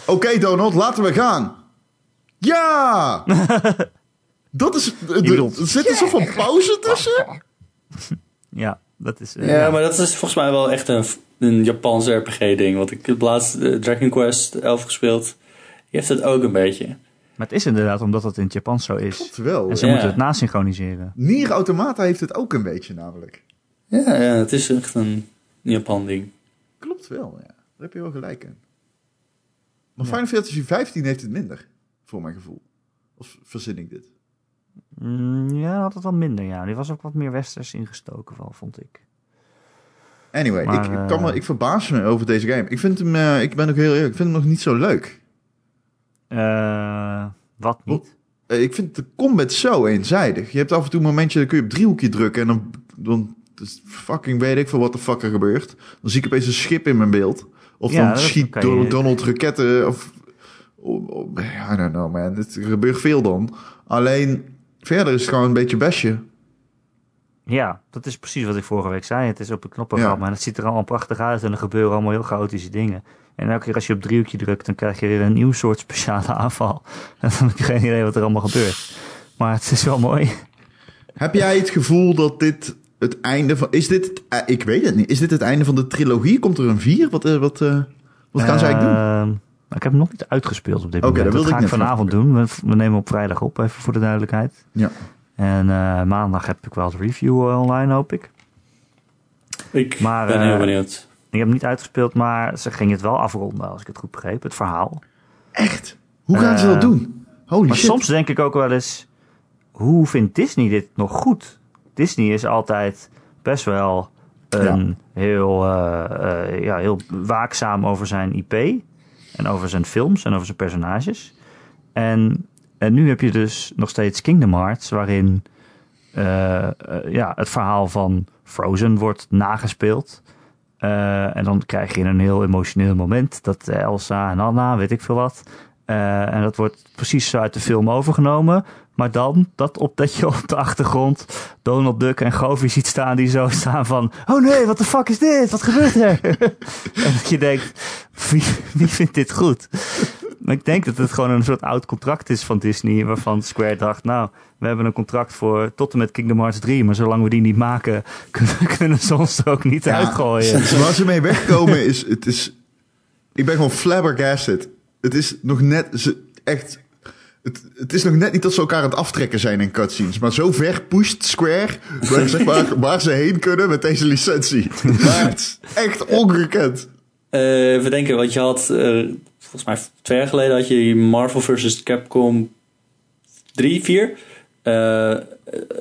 Speaker 2: Oké Donald, laten we gaan. Ja! dat is... Er
Speaker 1: bedoelt,
Speaker 2: zit een soort van pauze tussen?
Speaker 1: Ja, dat is... eh,
Speaker 3: Ja, maar dat is volgens mij wel echt een, een Japanse RPG-ding. Want ik heb laatst eh, Dragon Quest 11 gespeeld. Die heeft het ook een beetje.
Speaker 1: Maar het is inderdaad omdat het in het Japans zo is.
Speaker 2: Klopt wel.
Speaker 1: En ze
Speaker 3: Ja.
Speaker 1: moeten het nasynchroniseren.
Speaker 2: Nier Automata heeft het ook een beetje namelijk.
Speaker 3: Ja, ja het is echt een Japan-ding.
Speaker 2: Klopt wel, ja. Daar heb je wel gelijk in. Maar Final Fantasy 15 heeft het minder, voor mijn gevoel. Of verzin ik dit?
Speaker 1: Mm, ja, had het wel minder, ja. Die was ook wat meer westers ingestoken wel, vond ik.
Speaker 2: Anyway,
Speaker 1: Maar,
Speaker 2: ik, ik, kan me,
Speaker 1: eh,
Speaker 2: ik verbaas me over deze game. Ik vind hem, eh, ik ben ook heel eerlijk, ik vind hem nog niet zo leuk.
Speaker 1: Eh, wat niet?
Speaker 2: Ik vind de combat zo eenzijdig. Je hebt af en toe een momentje, dan kun je op driehoekje drukken en dan, dan is fucking weet ik veel wat de fuck er gebeurt. Dan zie ik opeens een schip in mijn beeld. Of
Speaker 1: Ja,
Speaker 2: dan schiet
Speaker 1: je-
Speaker 2: Donald raketten of... I don't know man, het er gebeurt veel dan. Alleen, verder is het gewoon een beetje besje.
Speaker 1: Ja, dat is precies wat ik vorige week zei. Het is op een knoppen
Speaker 2: Ja.
Speaker 1: en het ziet er allemaal prachtig uit en er gebeuren allemaal heel chaotische dingen. En elke keer als je op driehoekje drukt, dan krijg je weer een nieuw soort speciale aanval. En dan heb je geen idee wat er allemaal gebeurt. Maar het is wel mooi.
Speaker 2: Heb jij het gevoel dat dit het einde van... Is dit... het- eh, ik weet het niet. Is dit het einde van de trilogie? Komt er een vier? Wat, eh, wat, eh, wat gaan ze eigenlijk doen?
Speaker 1: Ik heb hem nog niet uitgespeeld op dit moment.
Speaker 2: dat
Speaker 1: dat ga
Speaker 2: ik
Speaker 1: vanavond doen. We, we nemen op vrijdag op, even voor de duidelijkheid.
Speaker 2: Ja.
Speaker 1: En eh, maandag heb ik wel de review online, hoop ik.
Speaker 3: Ik
Speaker 1: Maar,
Speaker 3: ben heel
Speaker 1: eh,
Speaker 3: benieuwd.
Speaker 1: Ik heb hem niet uitgespeeld, maar ze gingen het wel afronden, als ik het goed begreep, het verhaal.
Speaker 2: Echt? Hoe gaan ze dat
Speaker 1: Eh,
Speaker 2: doen? Holy
Speaker 1: Maar
Speaker 2: shit.
Speaker 1: soms denk ik ook wel eens, hoe vindt Disney dit nog goed? Disney is altijd best wel een heel, ja, heel waakzaam over zijn IP. En over zijn films en over zijn personages. En, en nu heb je dus nog steeds Kingdom Hearts, waarin eh, eh, ja, het verhaal van Frozen wordt nagespeeld. Eh, en dan krijg je een heel emotioneel moment dat Elsa en Anna, weet ik veel wat, en dat wordt precies uit de film overgenomen. Maar dan dat, op, dat je op de achtergrond Donald Duck en Goofy ziet staan die zo staan van... Oh nee, wat de fuck is dit? Wat gebeurt er? en dat je denkt, wie, wie vindt dit goed? Maar ik denk dat het gewoon een soort oud contract is van Disney. Waarvan Square dacht, nou, we hebben een contract voor tot en met Kingdom Hearts 3. Maar zolang we die niet maken, kunnen, kunnen ze ons er ook niet
Speaker 2: Ja,
Speaker 1: uitgooien.
Speaker 2: Waar ze mee wegkomen is, het is... Ik ben gewoon flabbergasted. Het is nog net, ze, echt... Het, het is nog net niet dat ze elkaar aan het aftrekken zijn in cutscenes. Maar zo ver pusht Square waar, zeg maar, waar ze heen kunnen met deze licentie. het is echt ongekend.
Speaker 3: Eh, even denken, want je had, eh, volgens mij twee jaar geleden had je Marvel vs. Capcom 3, 4. Eh,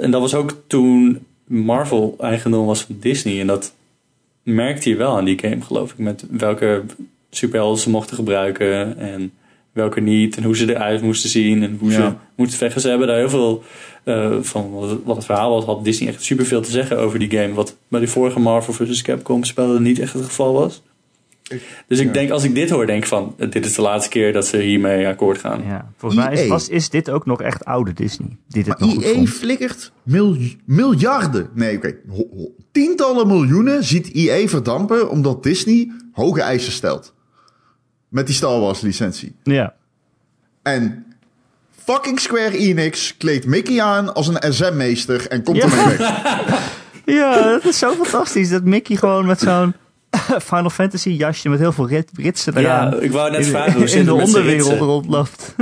Speaker 3: en dat was ook toen Marvel eigendom was van Disney. En dat merkte je wel aan die game, geloof ik. Met welke superhelden ze mochten gebruiken en welke niet. En hoe ze eruit moesten zien en hoe ze moesten vechten. Ze hebben daar heel veel eh, van wat het, verhaal was. Had Disney echt superveel te zeggen over die game. Wat bij die vorige Marvel vs. Capcom spellen niet echt het geval was. Dus ik
Speaker 2: Ja.
Speaker 3: denk, als ik dit hoor, denk ik van... dit is de laatste keer dat ze hiermee akkoord gaan.
Speaker 1: Ja, volgens mij is,
Speaker 2: EA.
Speaker 1: was, is dit ook nog echt oude Disney. Die dit
Speaker 2: Maar
Speaker 1: nog
Speaker 2: EA
Speaker 1: vond.
Speaker 2: flikkert mil- miljarden. Nee, oké. Tientallen miljoenen ziet EA verdampen omdat Disney hoge eisen stelt. Met die Star Wars licentie.
Speaker 1: Ja.
Speaker 2: En fucking Square Enix kleedt Mickey aan als een SM-meester en komt
Speaker 1: Ja.
Speaker 2: ermee weg.
Speaker 1: ja, dat is zo fantastisch. Dat Mickey gewoon met zo'n Final Fantasy jasje met heel veel rit, ritsen eraan.
Speaker 3: Ja, ik wou net
Speaker 1: in,
Speaker 3: vragen, hoe
Speaker 1: in
Speaker 3: zit
Speaker 1: de onderwereld rondloopt.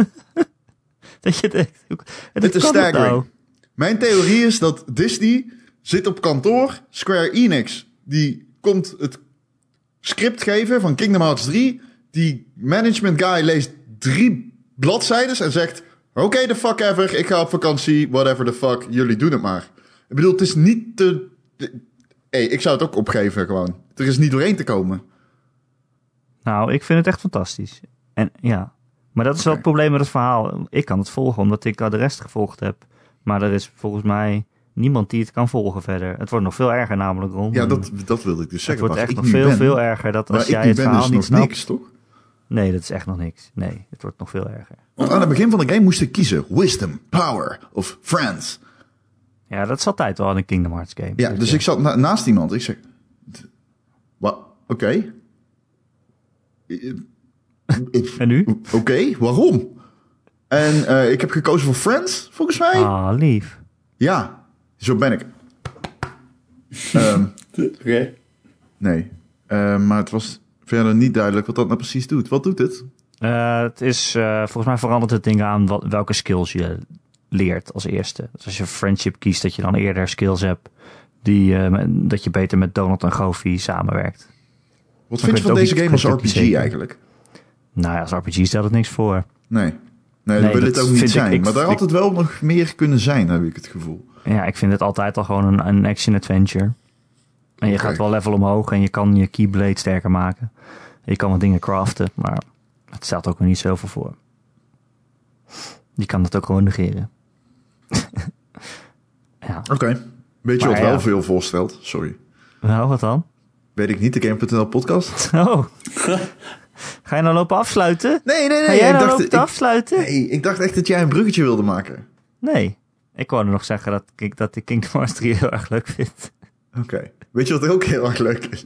Speaker 1: dat je denkt,
Speaker 2: Het is staggering.
Speaker 1: nou?
Speaker 2: Mijn theorie is dat Disney zit op kantoor. Square Enix, die komt het script geven van Kingdom Hearts 3. Die management guy leest drie bladzijden en zegt... Oké, the fuck ever, ik ga op vakantie, whatever the fuck, jullie doen het maar. Ik bedoel, het is niet te... Hey, ik zou het ook opgeven gewoon. Er is niet doorheen te komen.
Speaker 1: Nou, ik vind het echt fantastisch. En ja, maar dat is wel het probleem met het verhaal. Ik kan het volgen omdat ik al de rest gevolgd heb. Maar er is volgens mij niemand die het kan volgen verder. Het wordt nog veel erger namelijk rond.
Speaker 2: Ja, dat, dat wilde ik dus
Speaker 1: het
Speaker 2: zeggen.
Speaker 1: wordt
Speaker 2: waar
Speaker 1: echt
Speaker 2: ik
Speaker 1: nog veel,
Speaker 2: ben,
Speaker 1: veel erger. Dat als jij het verhaal
Speaker 2: is
Speaker 1: niet snapt.
Speaker 2: niks, toch?
Speaker 1: Nee, dat is echt nog niks. Nee, het wordt nog veel erger.
Speaker 2: Want aan het begin van de game moest ik kiezen. Wisdom, power of friends.
Speaker 1: Ja, dat is altijd wel in een Kingdom Hearts game.
Speaker 2: Ja, dus ik zat na- naast iemand. Ik zeg... Wat? Oké.
Speaker 1: En nu?
Speaker 2: Oké, waarom? En eh, ik heb gekozen voor friends, volgens mij.
Speaker 1: Ah, lief.
Speaker 2: Ja, zo ben ik. Ehm,
Speaker 3: Oké.
Speaker 2: nee, Ehm, maar het was verder niet duidelijk wat dat nou precies doet. Wat doet het?
Speaker 1: Eh, het is, eh, volgens mij verandert het ding aan wat, welke skills je leert als eerste. Dus als je friendship kiest, dat je dan eerder skills hebt die, eh, dat je beter met Donald en Goofy samenwerkt.
Speaker 2: Wat vind je van deze game als RPG
Speaker 1: zeker.
Speaker 2: eigenlijk?
Speaker 1: Nou ja, als RPG stelt het niks voor.
Speaker 2: Nee. Nee,
Speaker 1: Nee,
Speaker 2: dat wil
Speaker 1: dat
Speaker 2: het ook niet zijn.
Speaker 1: ik-
Speaker 2: maar daar
Speaker 1: ik-
Speaker 2: had het wel nog meer kunnen zijn, heb ik het gevoel.
Speaker 1: Ja, ik vind het altijd al gewoon een, een action-adventure. En je gaat wel level omhoog en je kan je keyblade sterker maken. Je kan wat dingen craften, maar het stelt ook nog niet zoveel voor. Je kan het ook gewoon negeren. ja,
Speaker 2: Oké. Weet je
Speaker 1: Maar
Speaker 2: wat wel veel voorstelt? Sorry.
Speaker 1: nou wat dan?
Speaker 2: Weet ik niet, de Game.nl podcast?
Speaker 1: Oh. Ga je nou lopen afsluiten?
Speaker 2: Nee, nee,
Speaker 1: Ga
Speaker 2: nee.
Speaker 1: jij
Speaker 2: Ik
Speaker 1: nou
Speaker 2: dacht,
Speaker 1: lopen
Speaker 2: ik,
Speaker 1: te afsluiten?
Speaker 2: nee, ik dacht echt dat jij een bruggetje wilde maken.
Speaker 1: Nee. Ik wou nog zeggen dat ik, dat ik Kingdom Hearts 3 heel erg leuk vind.
Speaker 2: Oké. Weet je wat ook heel erg leuk is?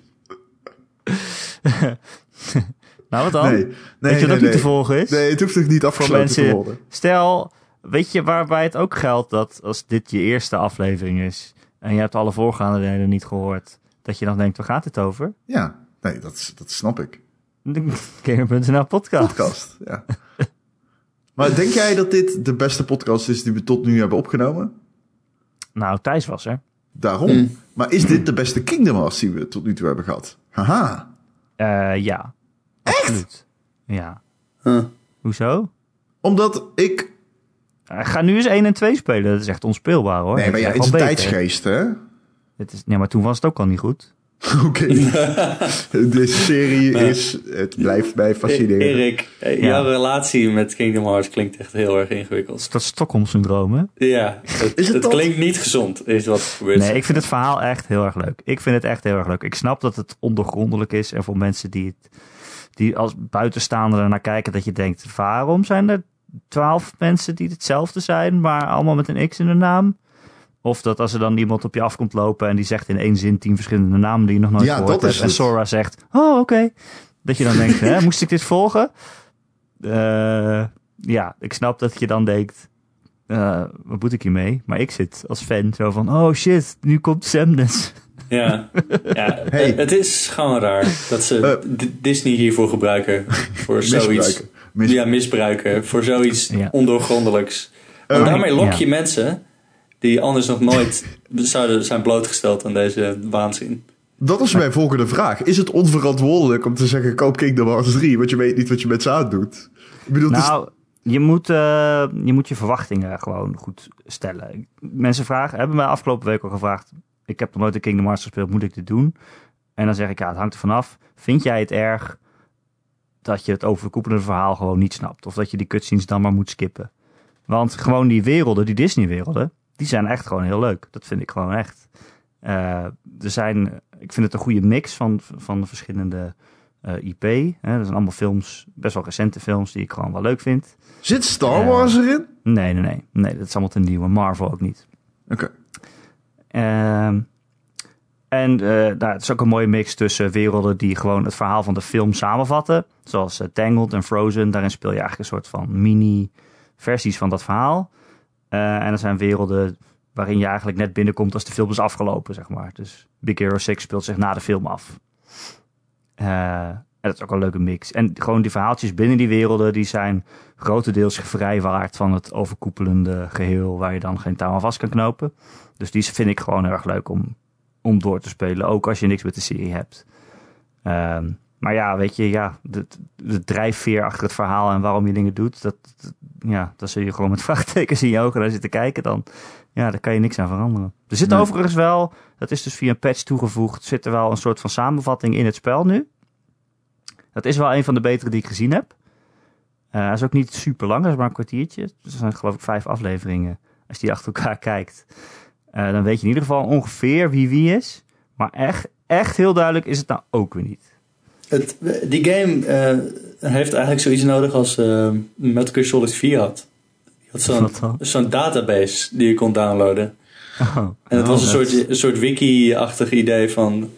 Speaker 1: Nou, wat dan?
Speaker 2: Nee, nee,
Speaker 1: Weet je wat
Speaker 2: nee,
Speaker 1: ook niet te volgen is?
Speaker 2: Nee, het hoeft ook niet
Speaker 1: Voor
Speaker 2: afgesloten te worden.
Speaker 1: stel, weet je waarbij het ook geldt dat als dit je eerste aflevering is en je hebt alle voorgaande delen niet gehoord, dat je dan denkt, waar gaat dit over?
Speaker 2: Ja, nee, dat, dat snap ik.
Speaker 1: Gamer.nl podcast.
Speaker 2: Podcast, ja. maar denk jij dat dit de beste podcast is die we tot nu hebben opgenomen?
Speaker 1: Nou, Thijs was er.
Speaker 2: Daarom. Maar is dit de beste Kingdom Hearts die we tot nu toe hebben gehad? Haha.
Speaker 1: Eh, ja. Echt? Ja.
Speaker 3: Huh.
Speaker 1: Hoezo?
Speaker 2: Omdat ik...
Speaker 1: Eh, ga nu eens 1 en 2 spelen. Dat is echt onspeelbaar hoor.
Speaker 2: Nee, maar ja, het is een
Speaker 1: beter.
Speaker 2: tijdsgeest, hè?
Speaker 1: Het is, nee, maar toen was het ook al niet goed.
Speaker 2: Oké. Deze serie is... Het blijft mij fascineren.
Speaker 3: Erik, eh,
Speaker 1: Ja.
Speaker 3: jouw relatie met Kingdom Hearts klinkt echt heel erg ingewikkeld.
Speaker 1: is dat Stockholm-syndroom, hè?
Speaker 3: Ja, het,
Speaker 2: Is het
Speaker 3: het
Speaker 2: dat?
Speaker 3: klinkt niet gezond, is wat gebeurt.
Speaker 1: Nee, ik vind het verhaal echt heel erg leuk. Ik vind het echt heel erg leuk. Ik snap dat het ondergrondelijk is en voor mensen die het, die als buitenstaander er naar kijken dat je denkt, waarom zijn er twaalf mensen die hetzelfde zijn, maar allemaal met een X in de naam? Of dat als er dan iemand op je afkomt lopen en die zegt in één zin tien verschillende namen die je nog nooit
Speaker 2: Ja,
Speaker 1: gehoord
Speaker 2: dat is
Speaker 1: hebt. En. Sora zegt, oh oké. Dat je dan denkt, hè, moest ik dit volgen? Eh, ja, ik snap dat je dan denkt, eh, wat moet ik hiermee? Maar ik zit als fan zo van, oh shit, nu komt Samness.
Speaker 3: Ja, ja
Speaker 2: Hey.
Speaker 3: het is gewoon raar dat ze
Speaker 2: Eh.
Speaker 3: Disney hiervoor gebruiken. Voor zoiets.
Speaker 2: Misbruiken. Mis-
Speaker 3: Ja, misbruiken. Voor zoiets
Speaker 1: Ja.
Speaker 3: ondoorgrondelijks. Want
Speaker 2: Eh,
Speaker 3: daarmee lok
Speaker 1: ja.
Speaker 3: je mensen die anders nog nooit zouden zijn blootgesteld aan deze waanzin.
Speaker 2: Dat is mijn volgende vraag. Is het onverantwoordelijk om te zeggen, koop Kingdom Hearts 3, want je weet niet wat je met ze aandoet? Ik bedoel, is-
Speaker 1: Nou, je moet, eh, je moet je verwachtingen gewoon goed stellen. Mensen vragen, hebben mij afgelopen week al gevraagd. Ik heb nog nooit een Kingdom Hearts gespeeld, moet ik dit doen? En dan zeg ik, ja, het hangt er vanaf. Vind jij het erg dat je het overkoepelende verhaal gewoon niet snapt? Of dat je die cutscenes dan maar moet skippen? Want gewoon die werelden, die Disney-werelden, die zijn echt gewoon heel leuk. Dat vind ik gewoon echt. Eh, er zijn, ik vind het een goede mix van, van de verschillende eh, IP. Hè. Dat zijn allemaal films, best wel recente films, die ik gewoon wel leuk vind.
Speaker 2: Zit Star
Speaker 1: eh,
Speaker 2: Wars erin?
Speaker 1: Nee, nee, nee. Nee, dat is allemaal te nieuw. En Marvel ook niet.
Speaker 2: Oké.
Speaker 1: Ehm, en eh, nou, het is ook een mooie mix tussen werelden die gewoon het verhaal van de film samenvatten. Zoals Tangled en Frozen. Daarin speel je eigenlijk een soort van mini-versies van dat verhaal. Eh, en er zijn werelden waarin je eigenlijk net binnenkomt als de film is afgelopen, zeg maar. Dus Big Hero 6 speelt zich na de film af. Eh, en dat is ook een leuke mix. En gewoon die verhaaltjes binnen die werelden, die zijn grotendeels vrijwaard van het overkoepelende geheel waar je dan geen touw aan vast kan knopen. Dus die vind ik gewoon heel erg leuk om, om door te spelen, ook als je niks met de serie hebt. Ehm, maar ja, weet je, ja, de, de drijfveer achter het verhaal en waarom je dingen doet, dat, dat- ja, dan zul je gewoon met vraagtekens in je ogen naar zitten kijken dan. Ja, daar kan je niks aan veranderen. Er zit
Speaker 2: Nee.
Speaker 1: overigens wel, dat is dus via een patch toegevoegd, zit er wel een soort van samenvatting in het spel nu. Dat is wel een van de betere die ik gezien heb. Hij is ook niet super lang, dat is maar een kwartiertje. Dus er zijn geloof ik vijf afleveringen. Als je die achter elkaar kijkt, eh, dan weet je in ieder geval ongeveer wie wie is. Maar echt, echt heel duidelijk is het nou ook weer niet.
Speaker 3: Het, die game eh, heeft eigenlijk zoiets nodig als eh Metal Gear Solid 4 had. Je had zo'n, zo'n database die je kon downloaden.
Speaker 1: Oh,
Speaker 3: En het
Speaker 2: Oh,
Speaker 3: was een soort, een soort wiki-achtig idee van...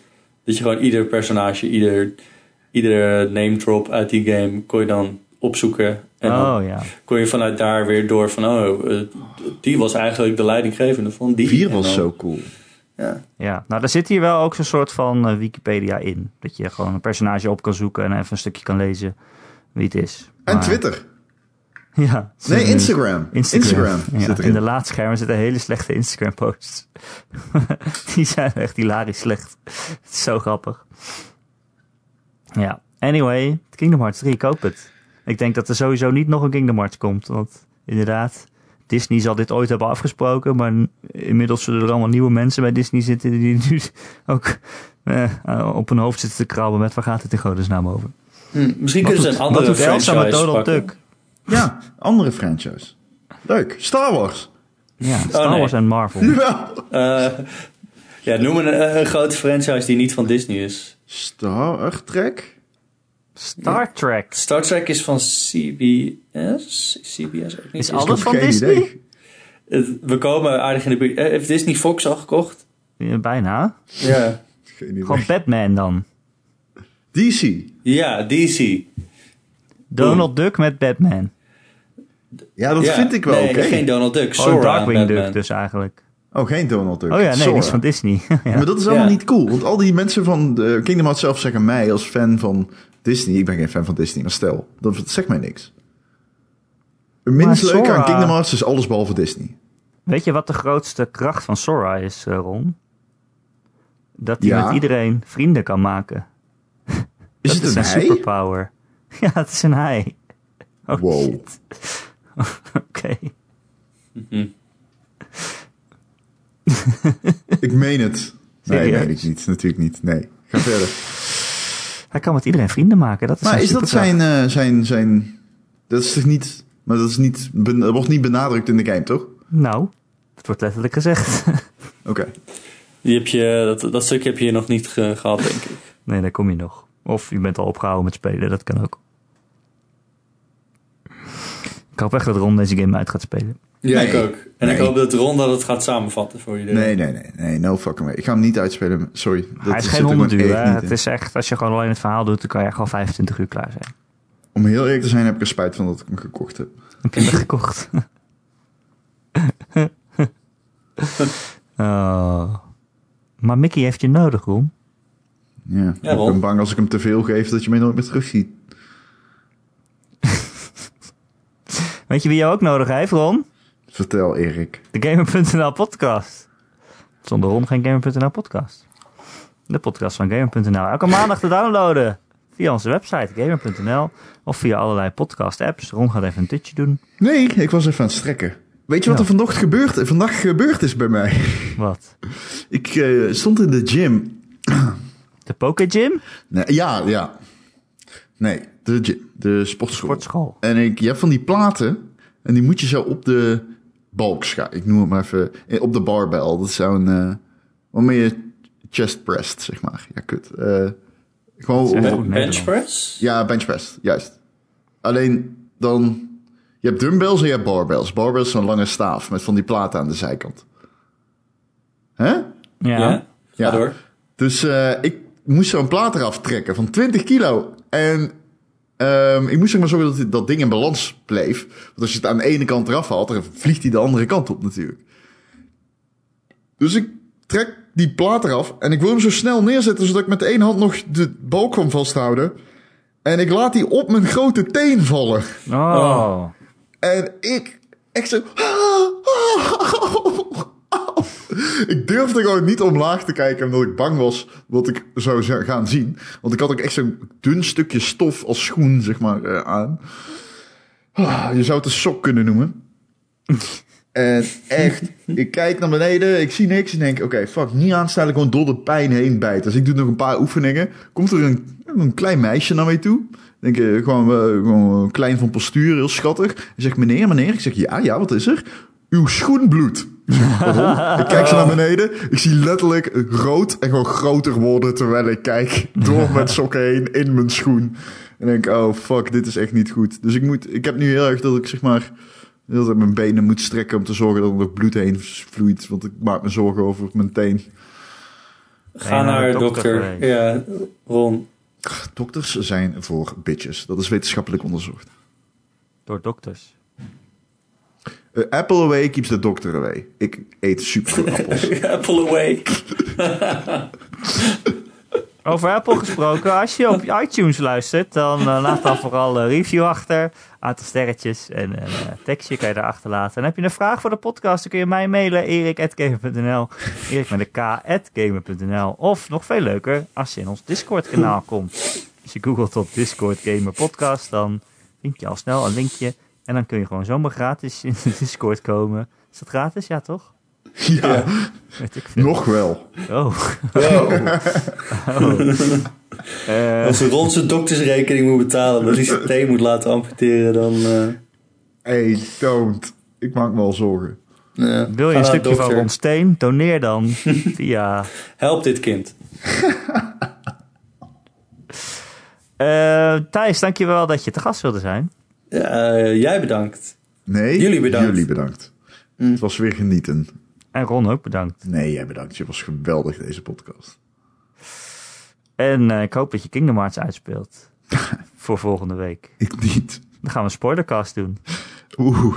Speaker 3: dat je gewoon ieder personage, ieder, iedere name drop uit die game... kon je dan opzoeken. En dan
Speaker 1: oh ja.
Speaker 3: kon je vanuit daar weer door van... oh, eh, die was eigenlijk de leidinggevende van die.
Speaker 2: 4
Speaker 3: En
Speaker 2: was
Speaker 3: dan-
Speaker 2: zo cool.
Speaker 3: Ja.
Speaker 1: ja. Nou, daar zit hier wel ook zo'n soort van eh, Wikipedia in. Dat je gewoon een personage op kan zoeken en even een stukje kan lezen wie het is.
Speaker 2: En Twitter.
Speaker 1: Ja.
Speaker 2: Nee, Instagram.
Speaker 1: Instagram.
Speaker 2: Instagram,
Speaker 1: Ja,
Speaker 2: zit
Speaker 1: in de laadschermen zitten hele slechte Instagram posts. Die zijn echt hilarisch slecht. Het is zo grappig. Ja, anyway, Kingdom Hearts 3, koop het. Ik denk dat er sowieso niet nog een Kingdom Hearts komt. Want inderdaad, Disney zal dit ooit hebben afgesproken. Maar inmiddels zullen er allemaal nieuwe mensen bij Disney zitten... die nu ook eh, op hun hoofd zitten te krabben met... waar gaat het in godesnaam over?
Speaker 3: Hm, misschien
Speaker 1: Wat
Speaker 3: kunnen ze een andere
Speaker 1: Elsa met
Speaker 3: franchise
Speaker 1: Donald
Speaker 3: pakken.
Speaker 1: Duck?
Speaker 2: Ja, andere franchise. Leuk. Star Wars.
Speaker 1: Ja, Star
Speaker 3: nee.
Speaker 1: Wars en Marvel.
Speaker 2: Ja.
Speaker 3: Eh, ja, noem een, een grote franchise die niet van Disney is.
Speaker 2: Star Trek?
Speaker 1: Star Trek.
Speaker 3: Star Trek is van CBS. CBS ook niet.
Speaker 1: Is alles van Disney?
Speaker 2: idee.
Speaker 3: We komen aardig in de buurt. Eh, Heeft Disney Fox al gekocht?
Speaker 1: Ja, bijna.
Speaker 3: Ja.
Speaker 2: Geen idee.
Speaker 1: Gewoon Batman dan.
Speaker 2: DC.
Speaker 3: Ja, DC.
Speaker 1: Donald Duck met Batman.
Speaker 2: Ja, dat
Speaker 3: Ja,
Speaker 2: vind ik wel
Speaker 3: nee,
Speaker 2: oké.
Speaker 3: geen Donald Duck.
Speaker 1: Oh,
Speaker 3: Sora
Speaker 1: Darkwing
Speaker 3: Batman.
Speaker 1: Duck dus eigenlijk.
Speaker 2: Oh, geen Donald Duck.
Speaker 1: Oh ja, nee,
Speaker 2: Sora.
Speaker 1: niks van Disney. ja.
Speaker 2: Maar dat is allemaal
Speaker 3: Ja.
Speaker 2: niet cool. Want al die mensen van de Kingdom Hearts zelf zeggen mij als fan van Disney. Ik ben geen fan van Disney, maar stel. Dat zegt mij niks. Het minst leuke aan Kingdom Hearts is alles behalve Disney.
Speaker 1: Weet je wat de grootste kracht van Sora is, eh, Ron? Dat hij
Speaker 2: Ja.
Speaker 1: met iedereen vrienden kan maken.
Speaker 2: Is het
Speaker 1: is
Speaker 2: een
Speaker 1: superpower. Ja, het is een hij. Oh,
Speaker 2: Wow.
Speaker 1: Oké.
Speaker 2: Ik meen het. Nee,
Speaker 1: Serieus?
Speaker 2: ik niet. Natuurlijk niet. Nee. Ga verder.
Speaker 1: Hij kan met iedereen vrienden maken. Dat is
Speaker 2: Maar
Speaker 1: zijn
Speaker 2: is dat zijn, eh, zijn, zijn... Dat is toch niet... Maar dat, is niet, dat wordt niet benadrukt in de game, toch?
Speaker 1: Nou, het wordt letterlijk gezegd.
Speaker 2: Oké.
Speaker 3: Die heb je, dat, dat stukje heb je nog niet ge- gehad, denk ik.
Speaker 1: nee, daar kom je nog. Of je bent al opgehouden met spelen, dat kan ook. Ik hoop echt dat Ron deze game uit gaat spelen.
Speaker 3: Ja,
Speaker 2: Nee.
Speaker 3: ik ook. En ik hoop dat Ron dat het gaat samenvatten voor jullie.
Speaker 2: Nee, nee, nee, nee, no fucking way. Ik ga hem niet uitspelen. Sorry. Dat
Speaker 1: Hij is geen
Speaker 2: er gewoon
Speaker 1: 100 uur. Het
Speaker 2: in.
Speaker 1: is echt, als je gewoon alleen het verhaal doet, dan kan je echt al 25 uur klaar zijn.
Speaker 2: Om heel eerlijk te zijn heb ik er spijt van dat ik hem gekocht heb.
Speaker 1: Heb je hem gekocht? oh. Maar Mickey heeft je nodig, Ron.
Speaker 2: Ja,
Speaker 3: Ja,
Speaker 2: ik ben bang als ik hem te veel geef dat je mij nooit meer terugziet.
Speaker 1: Weet je wie jou ook nodig heeft, Ron?
Speaker 2: Vertel, Erik.
Speaker 1: De Gamer.nl podcast. Zonder Ron geen Gamer.nl podcast. De podcast van Gamer.nl. Elke maandag te downloaden. Via onze website Gamer.nl. Of via allerlei podcast apps. Ron gaat even een tutje doen.
Speaker 2: Nee, ik was even aan het strekken. Weet je wat
Speaker 1: Ja.
Speaker 2: er vandaag gebeurd, vandaag gebeurd is bij mij?
Speaker 1: Wat?
Speaker 2: Ik eh, stond in de gym.
Speaker 1: De Poké Gym?
Speaker 2: Nee, ja, ja. Nee, de gym. De sportschool.
Speaker 1: Sportschool.
Speaker 2: En ik, je hebt van die platen. En die moet je zo op de balk schuiven. Ik noem het maar even. eh, Op de barbell. Dat is zo'n... eh waarmee je chest pressed, zeg maar. Ja, kut. Eh, gewoon...
Speaker 1: Dat is echt
Speaker 2: op-
Speaker 1: goed.
Speaker 3: Ben-
Speaker 1: Nederlands.
Speaker 3: Benchpress?
Speaker 2: Ja, bench press, juist. Alleen dan... Je hebt dumbbells en je hebt barbells. Barbells is zo'n lange staaf met van die platen aan de zijkant. Hè?
Speaker 1: Ja.
Speaker 3: Ja. Ga
Speaker 2: Ja.
Speaker 3: door.
Speaker 2: Dus eh, ik moest zo'n plaat eraf trekken van 20 kilo. En ehm, ik moest zeg maar zorgen dat dat ding in balans bleef. Want als je het aan de ene kant eraf haalt, dan vliegt hij de andere kant op natuurlijk. Dus ik trek die plaat eraf en ik wil hem zo snel neerzetten... zodat ik met één hand nog de balk kan vasthouden. En ik laat die op mijn grote teen vallen.
Speaker 1: Oh.
Speaker 2: En ik, echt zo... Ik durfde gewoon niet omlaag te kijken omdat ik bang was wat ik zou gaan zien. Want ik had ook echt zo'n dun stukje stof als schoen, zeg maar, eh, aan. Ah, Je zou het een sok kunnen noemen. En echt, ik kijk naar beneden, ik zie niks en denk, oké, fuck, niet aanstellen, gewoon door de pijn heen bijten. Dus ik doe nog een paar oefeningen. Komt er een, een klein meisje naar mij toe. Denk ik, gewoon, eh, gewoon klein van postuur, heel schattig. Hij zegt, meneer, meneer. Ik zeg, ja, ja, wat is er? Uw schoen bloedt. Ik ik kijk ze naar beneden. Ik zie letterlijk rood en gewoon groter worden terwijl ik kijk door mijn sokken heen in mijn schoen. En denk, oh fuck, dit is echt niet goed. Dus ik moet, ik heb nu heel erg dat ik zeg maar, de hele tijd mijn benen moet strekken om te zorgen dat er nog bloed heen vloeit. Want ik maak me zorgen over mijn teen.
Speaker 3: Ga
Speaker 1: naar
Speaker 3: naar
Speaker 1: de dokter.
Speaker 3: Ja, Ron.
Speaker 2: Dokters zijn voor bitches. Dat is wetenschappelijk onderzocht.
Speaker 1: Door dokters.
Speaker 2: Eh, apple away keeps the doctor away. Ik eet superveel appels.
Speaker 3: Apple away.
Speaker 1: Over Apple gesproken, als je op iTunes luistert, dan eh, laat dan vooral een review achter. Aantal sterretjes en een eh, tekstje kan je daar achterlaten. En heb je een vraag voor de podcast, dan kun je mij mailen. erik.gamer.nl Erik met een k.gamer.nl Of nog veel leuker, als je in ons Discord kanaal komt. Als je googelt op Discord Gamer Podcast, dan vind je al snel een linkje. En dan kun je gewoon zomaar gratis in de Discord komen. Is dat gratis? Ja, toch?
Speaker 2: ja,
Speaker 1: Weet ik veel.
Speaker 2: nog wel.
Speaker 1: Oh.
Speaker 3: Wow.
Speaker 1: oh. Eh,
Speaker 3: Als Ron zijn doktersrekening moet betalen omdat hij zijn teen moet laten amputeren, dan... eh,
Speaker 2: Hey, don't. Ik maak me al zorgen.
Speaker 3: ja.
Speaker 1: Wil je
Speaker 3: Ga
Speaker 1: een
Speaker 3: de
Speaker 1: stukje van
Speaker 3: dokter.
Speaker 1: Ron Steen? Doneer dan via...
Speaker 3: Help dit kind.
Speaker 1: Eh Thijs, dankjewel dat je te gast wilde zijn.
Speaker 3: Eh, jij bedankt.
Speaker 2: Nee,
Speaker 3: Jullie bedankt.
Speaker 2: Jullie bedankt.
Speaker 3: Mm.
Speaker 2: Het was weer genieten.
Speaker 1: En Ron ook bedankt.
Speaker 2: Nee, jij bedankt. Je was geweldig deze podcast.
Speaker 1: En eh, ik hoop dat je Kingdom Hearts uitspeelt. voor volgende week.
Speaker 2: Ik niet.
Speaker 1: Dan gaan we een spoilercast doen.
Speaker 2: Oeh.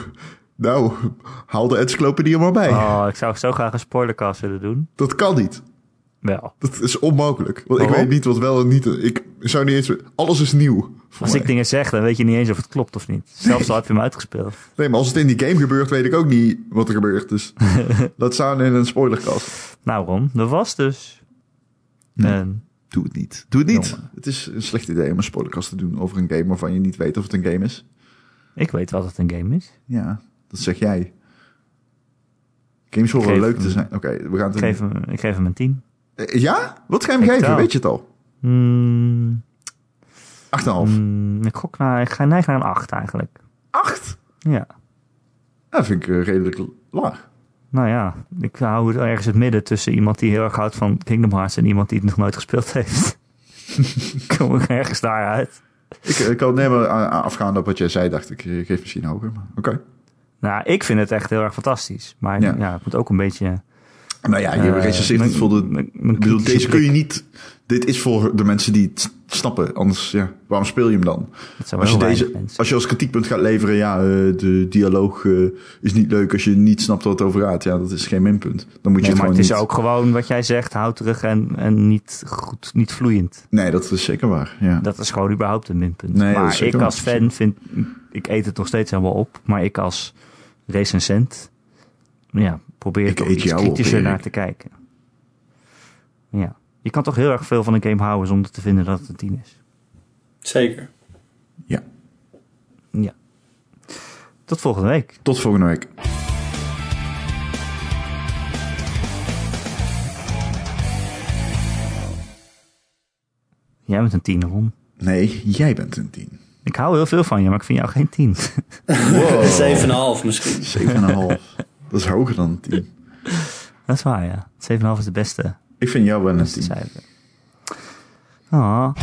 Speaker 2: Nou, haal de encyclopedie er maar bij.
Speaker 1: Oh, ik zou zo graag een spoilercast willen doen.
Speaker 2: Dat kan niet.
Speaker 1: Wel.
Speaker 2: Dat is onmogelijk. Want ik
Speaker 1: Waarom?
Speaker 2: weet niet wat wel en niet. Ik zou niet eens. Alles is nieuw. Voor
Speaker 1: Als
Speaker 2: mij.
Speaker 1: ik dingen zeg, dan weet je niet eens of het klopt of niet. Zelfs al heb je hem uitgespeeld.
Speaker 2: Nee, maar als het in die game gebeurt, weet ik ook niet wat er gebeurt. Dus dat staan in een spoilerkast.
Speaker 1: Nou Ron, dat was dus...
Speaker 2: Nee.
Speaker 1: een-
Speaker 2: Doe het niet. Doe het niet.
Speaker 1: Jongen.
Speaker 2: Het is een slecht idee om een spoilerkast te doen over een game waarvan je niet weet of het een game is.
Speaker 1: ik weet wat het een game is.
Speaker 2: Ja, dat zeg jij. Games horen leuk te zijn. Oké, we gaan het
Speaker 1: Ik geef hem, ik geef hem een 10.
Speaker 2: Eh, Ja? Wat ga je hem
Speaker 1: Ik
Speaker 2: geven?
Speaker 1: tel.
Speaker 2: Weet je het al?
Speaker 1: Hmm,
Speaker 2: 8,5.
Speaker 1: hmm, ik gok naar... Ik ga neigen naar een 8 eigenlijk.
Speaker 2: 8?
Speaker 1: Ja.
Speaker 2: Dat vind ik eh, redelijk laag.
Speaker 1: Nou ja, ik hou het ergens het midden tussen iemand die heel erg houdt van Kingdom Hearts en iemand die het nog nooit gespeeld heeft. Kom ik ergens daaruit.
Speaker 2: Ik, ik kan nee, maar a- a- afgaande op wat jij zei, dacht ik, ik geef misschien hoger. Maar oké.
Speaker 1: Nou, ik vind het echt heel erg fantastisch. Maar
Speaker 2: Ja.
Speaker 1: ja, het moet ook een beetje...
Speaker 2: Nou ja, je
Speaker 1: eh,
Speaker 2: recenseert
Speaker 1: mijn-
Speaker 2: het voor de...
Speaker 1: mijn- mijn
Speaker 2: bedoel, deze kun je niet... Dit is voor de mensen die het snappen. Anders, ja, waarom speel je hem dan? Als je, deze,
Speaker 1: mensen.
Speaker 2: als je als kritiekpunt gaat leveren, ja, eh, de dialoog eh, is niet leuk als je niet snapt wat het over gaat. Ja, dat is geen minpunt. Dan moet je
Speaker 1: Nee,
Speaker 2: het
Speaker 1: maar
Speaker 2: gewoon
Speaker 1: het is
Speaker 2: niet...
Speaker 1: ook gewoon wat jij zegt, houterig en, en niet goed, niet vloeiend.
Speaker 2: Nee, dat is zeker waar. Ja.
Speaker 1: Dat is gewoon überhaupt een minpunt.
Speaker 2: Nee,
Speaker 1: maar ik
Speaker 2: waar.
Speaker 1: als fan vind, ik eet het nog steeds helemaal op, maar ik als recensent, ja, probeer
Speaker 2: Ik eet
Speaker 1: iets
Speaker 2: op,
Speaker 1: kritischer naar te kijken. Ja, je kan toch heel erg veel van een game houden zonder te vinden dat het een 10 is.
Speaker 3: Zeker.
Speaker 2: ja.
Speaker 1: Ja. Tot volgende week.
Speaker 2: Tot volgende week.
Speaker 1: Jij bent een 10 Ron.
Speaker 2: Nee, jij bent een 10.
Speaker 1: Ik hou heel veel van je, maar ik vind jou geen 10.
Speaker 2: Wow.
Speaker 3: 7,5 misschien.
Speaker 2: 7,5. Dat is hoger dan een 10.
Speaker 1: dat is waar, ja. 7,5 is de beste,
Speaker 2: Ik vind jou wel een
Speaker 1: beste
Speaker 2: 10.
Speaker 1: cijfer. Ah.